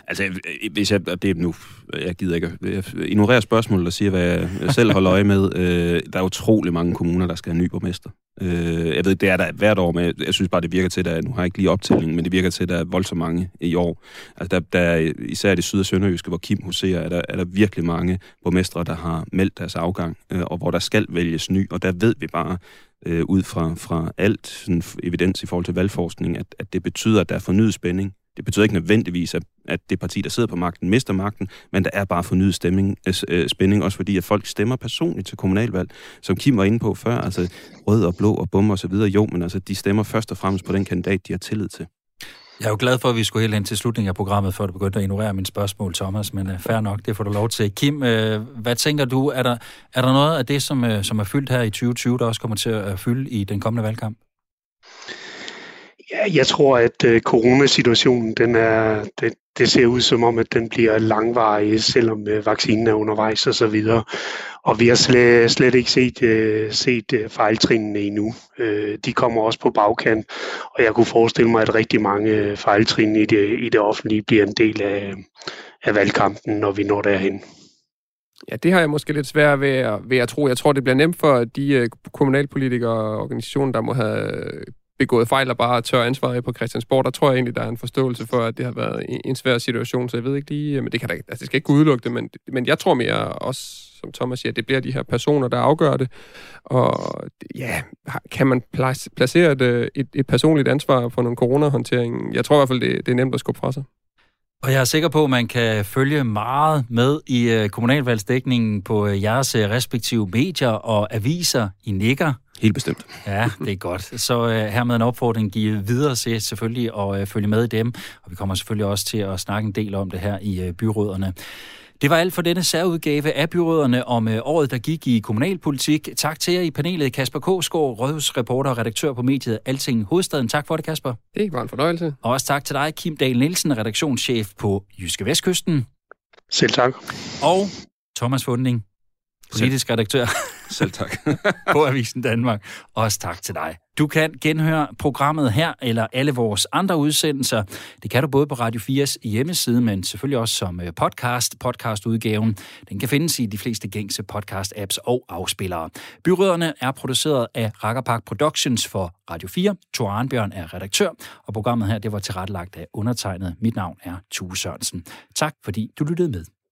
altså, hvis jeg, det er nu, jeg gider ikke jeg ignorerer spørgsmålet og siger, hvad jeg selv holder øje med. Øh, der er utrolig mange kommuner, der skal have ny borgmester. Øh, jeg ved, det er der hvert år, men jeg synes bare, det virker til, at nu har jeg ikke lige optælling, men det virker til, at der er voldsomt mange i år. Altså, der, der især det syd- og sønderjyske, hvor Kim huserer, er der, er der virkelig mange borgmestre, der har meldt deres afgang, øh, og hvor der skal vælges ny, og der ved vi bare, øh, ud fra, fra alt sådan, evidens i forhold til valgforskning, at, at det betyder, at der er fornyet spænding. Det betyder ikke nødvendigvis, at, at det parti, der sidder på magten, mister magten, men der er bare fornyet stemning, øh, øh, spænding, også fordi at folk stemmer personligt til kommunalvalg, som Kim var inde på før, altså rød og blå og bum og så videre. Jo, men altså, de stemmer først og fremmest på den kandidat, de har tillid til. Jeg er jo glad for, at vi skulle helt ind til slutningen af programmet, før du begyndte at ignorere mine spørgsmål, Thomas, men uh, fair nok, det får du lov til. Kim, uh, hvad tænker du, er der, er der noget af det, som, uh, som er fyldt her i 2020, der også kommer til at fylde i den kommende valgkamp? Ja, jeg tror, at øh, coronasituationen, den er, det, det ser ud som om, at den bliver langvarig, selvom øh, vaccinen er undervejs og så videre. Og vi har slet, slet ikke set, øh, set øh, fejltrinene endnu. Øh, de kommer også på bagkant, og jeg kunne forestille mig, at rigtig mange øh, fejltrin i det, i det offentlige bliver en del af, af valgkampen, når vi når derhen. Ja, det har jeg måske lidt svært ved at, ved at tro. Jeg tror, det bliver nemt for de øh, kommunalpolitikere og organisationer, der må have begået fejl og bare tør ansvaret på Christiansborg. Der tror jeg egentlig, der er en forståelse for, at det har været en svær situation, så jeg ved ikke lige, øh, men det, kan da, altså, det skal ikke udelukke det, men, men jeg tror mere også, som Thomas siger, at det bliver de her personer, der afgør det. Og ja, kan man placere et, øh, et, et personligt ansvar for nogle coronahåndtering? Jeg tror i hvert fald, det, det er nemt at skubbe fra sig. Og jeg er sikker på, at man kan følge meget med i øh, kommunalvalgsdækningen på øh, jeres øh, respektive medier og aviser. I nikker. Helt bestemt. Ja, det er godt. Så hermed en opfordring give videre til selvfølgelig at følge med i dem. Og vi kommer selvfølgelig også til at snakke en del om det her i byråderne. Det var alt for denne særudgave af byråderne om øh, året, der gik i kommunalpolitik. Tak til jer i panelet, Kasper Kåsgaard, rådhusreporter og redaktør på mediet Alting Hovedstaden. Tak for det, Kasper. Det var en fornøjelse. Og også tak til dig, Kim Dahl Nielsen, redaktionschef på Jyske Vestkysten. Selv tak. Og Thomas Funding, politisk redaktør. (laughs) Selv tak. (laughs) på Avisen Danmark. Også tak til dig. Du kan genhøre programmet her eller alle vores andre udsendelser. Det kan du både på Radio 4's hjemmeside, men selvfølgelig også som øh, podcast. Podcastudgaven den kan findes i de fleste gængse podcast-apps og afspillere. Byråderne er produceret af Rakkerpark Productions for Radio 4. Thor Arnbjørn er redaktør, og programmet her det var tilrettelagt af undertegnet. Mit navn er Tue Sørensen. Tak fordi du lyttede med.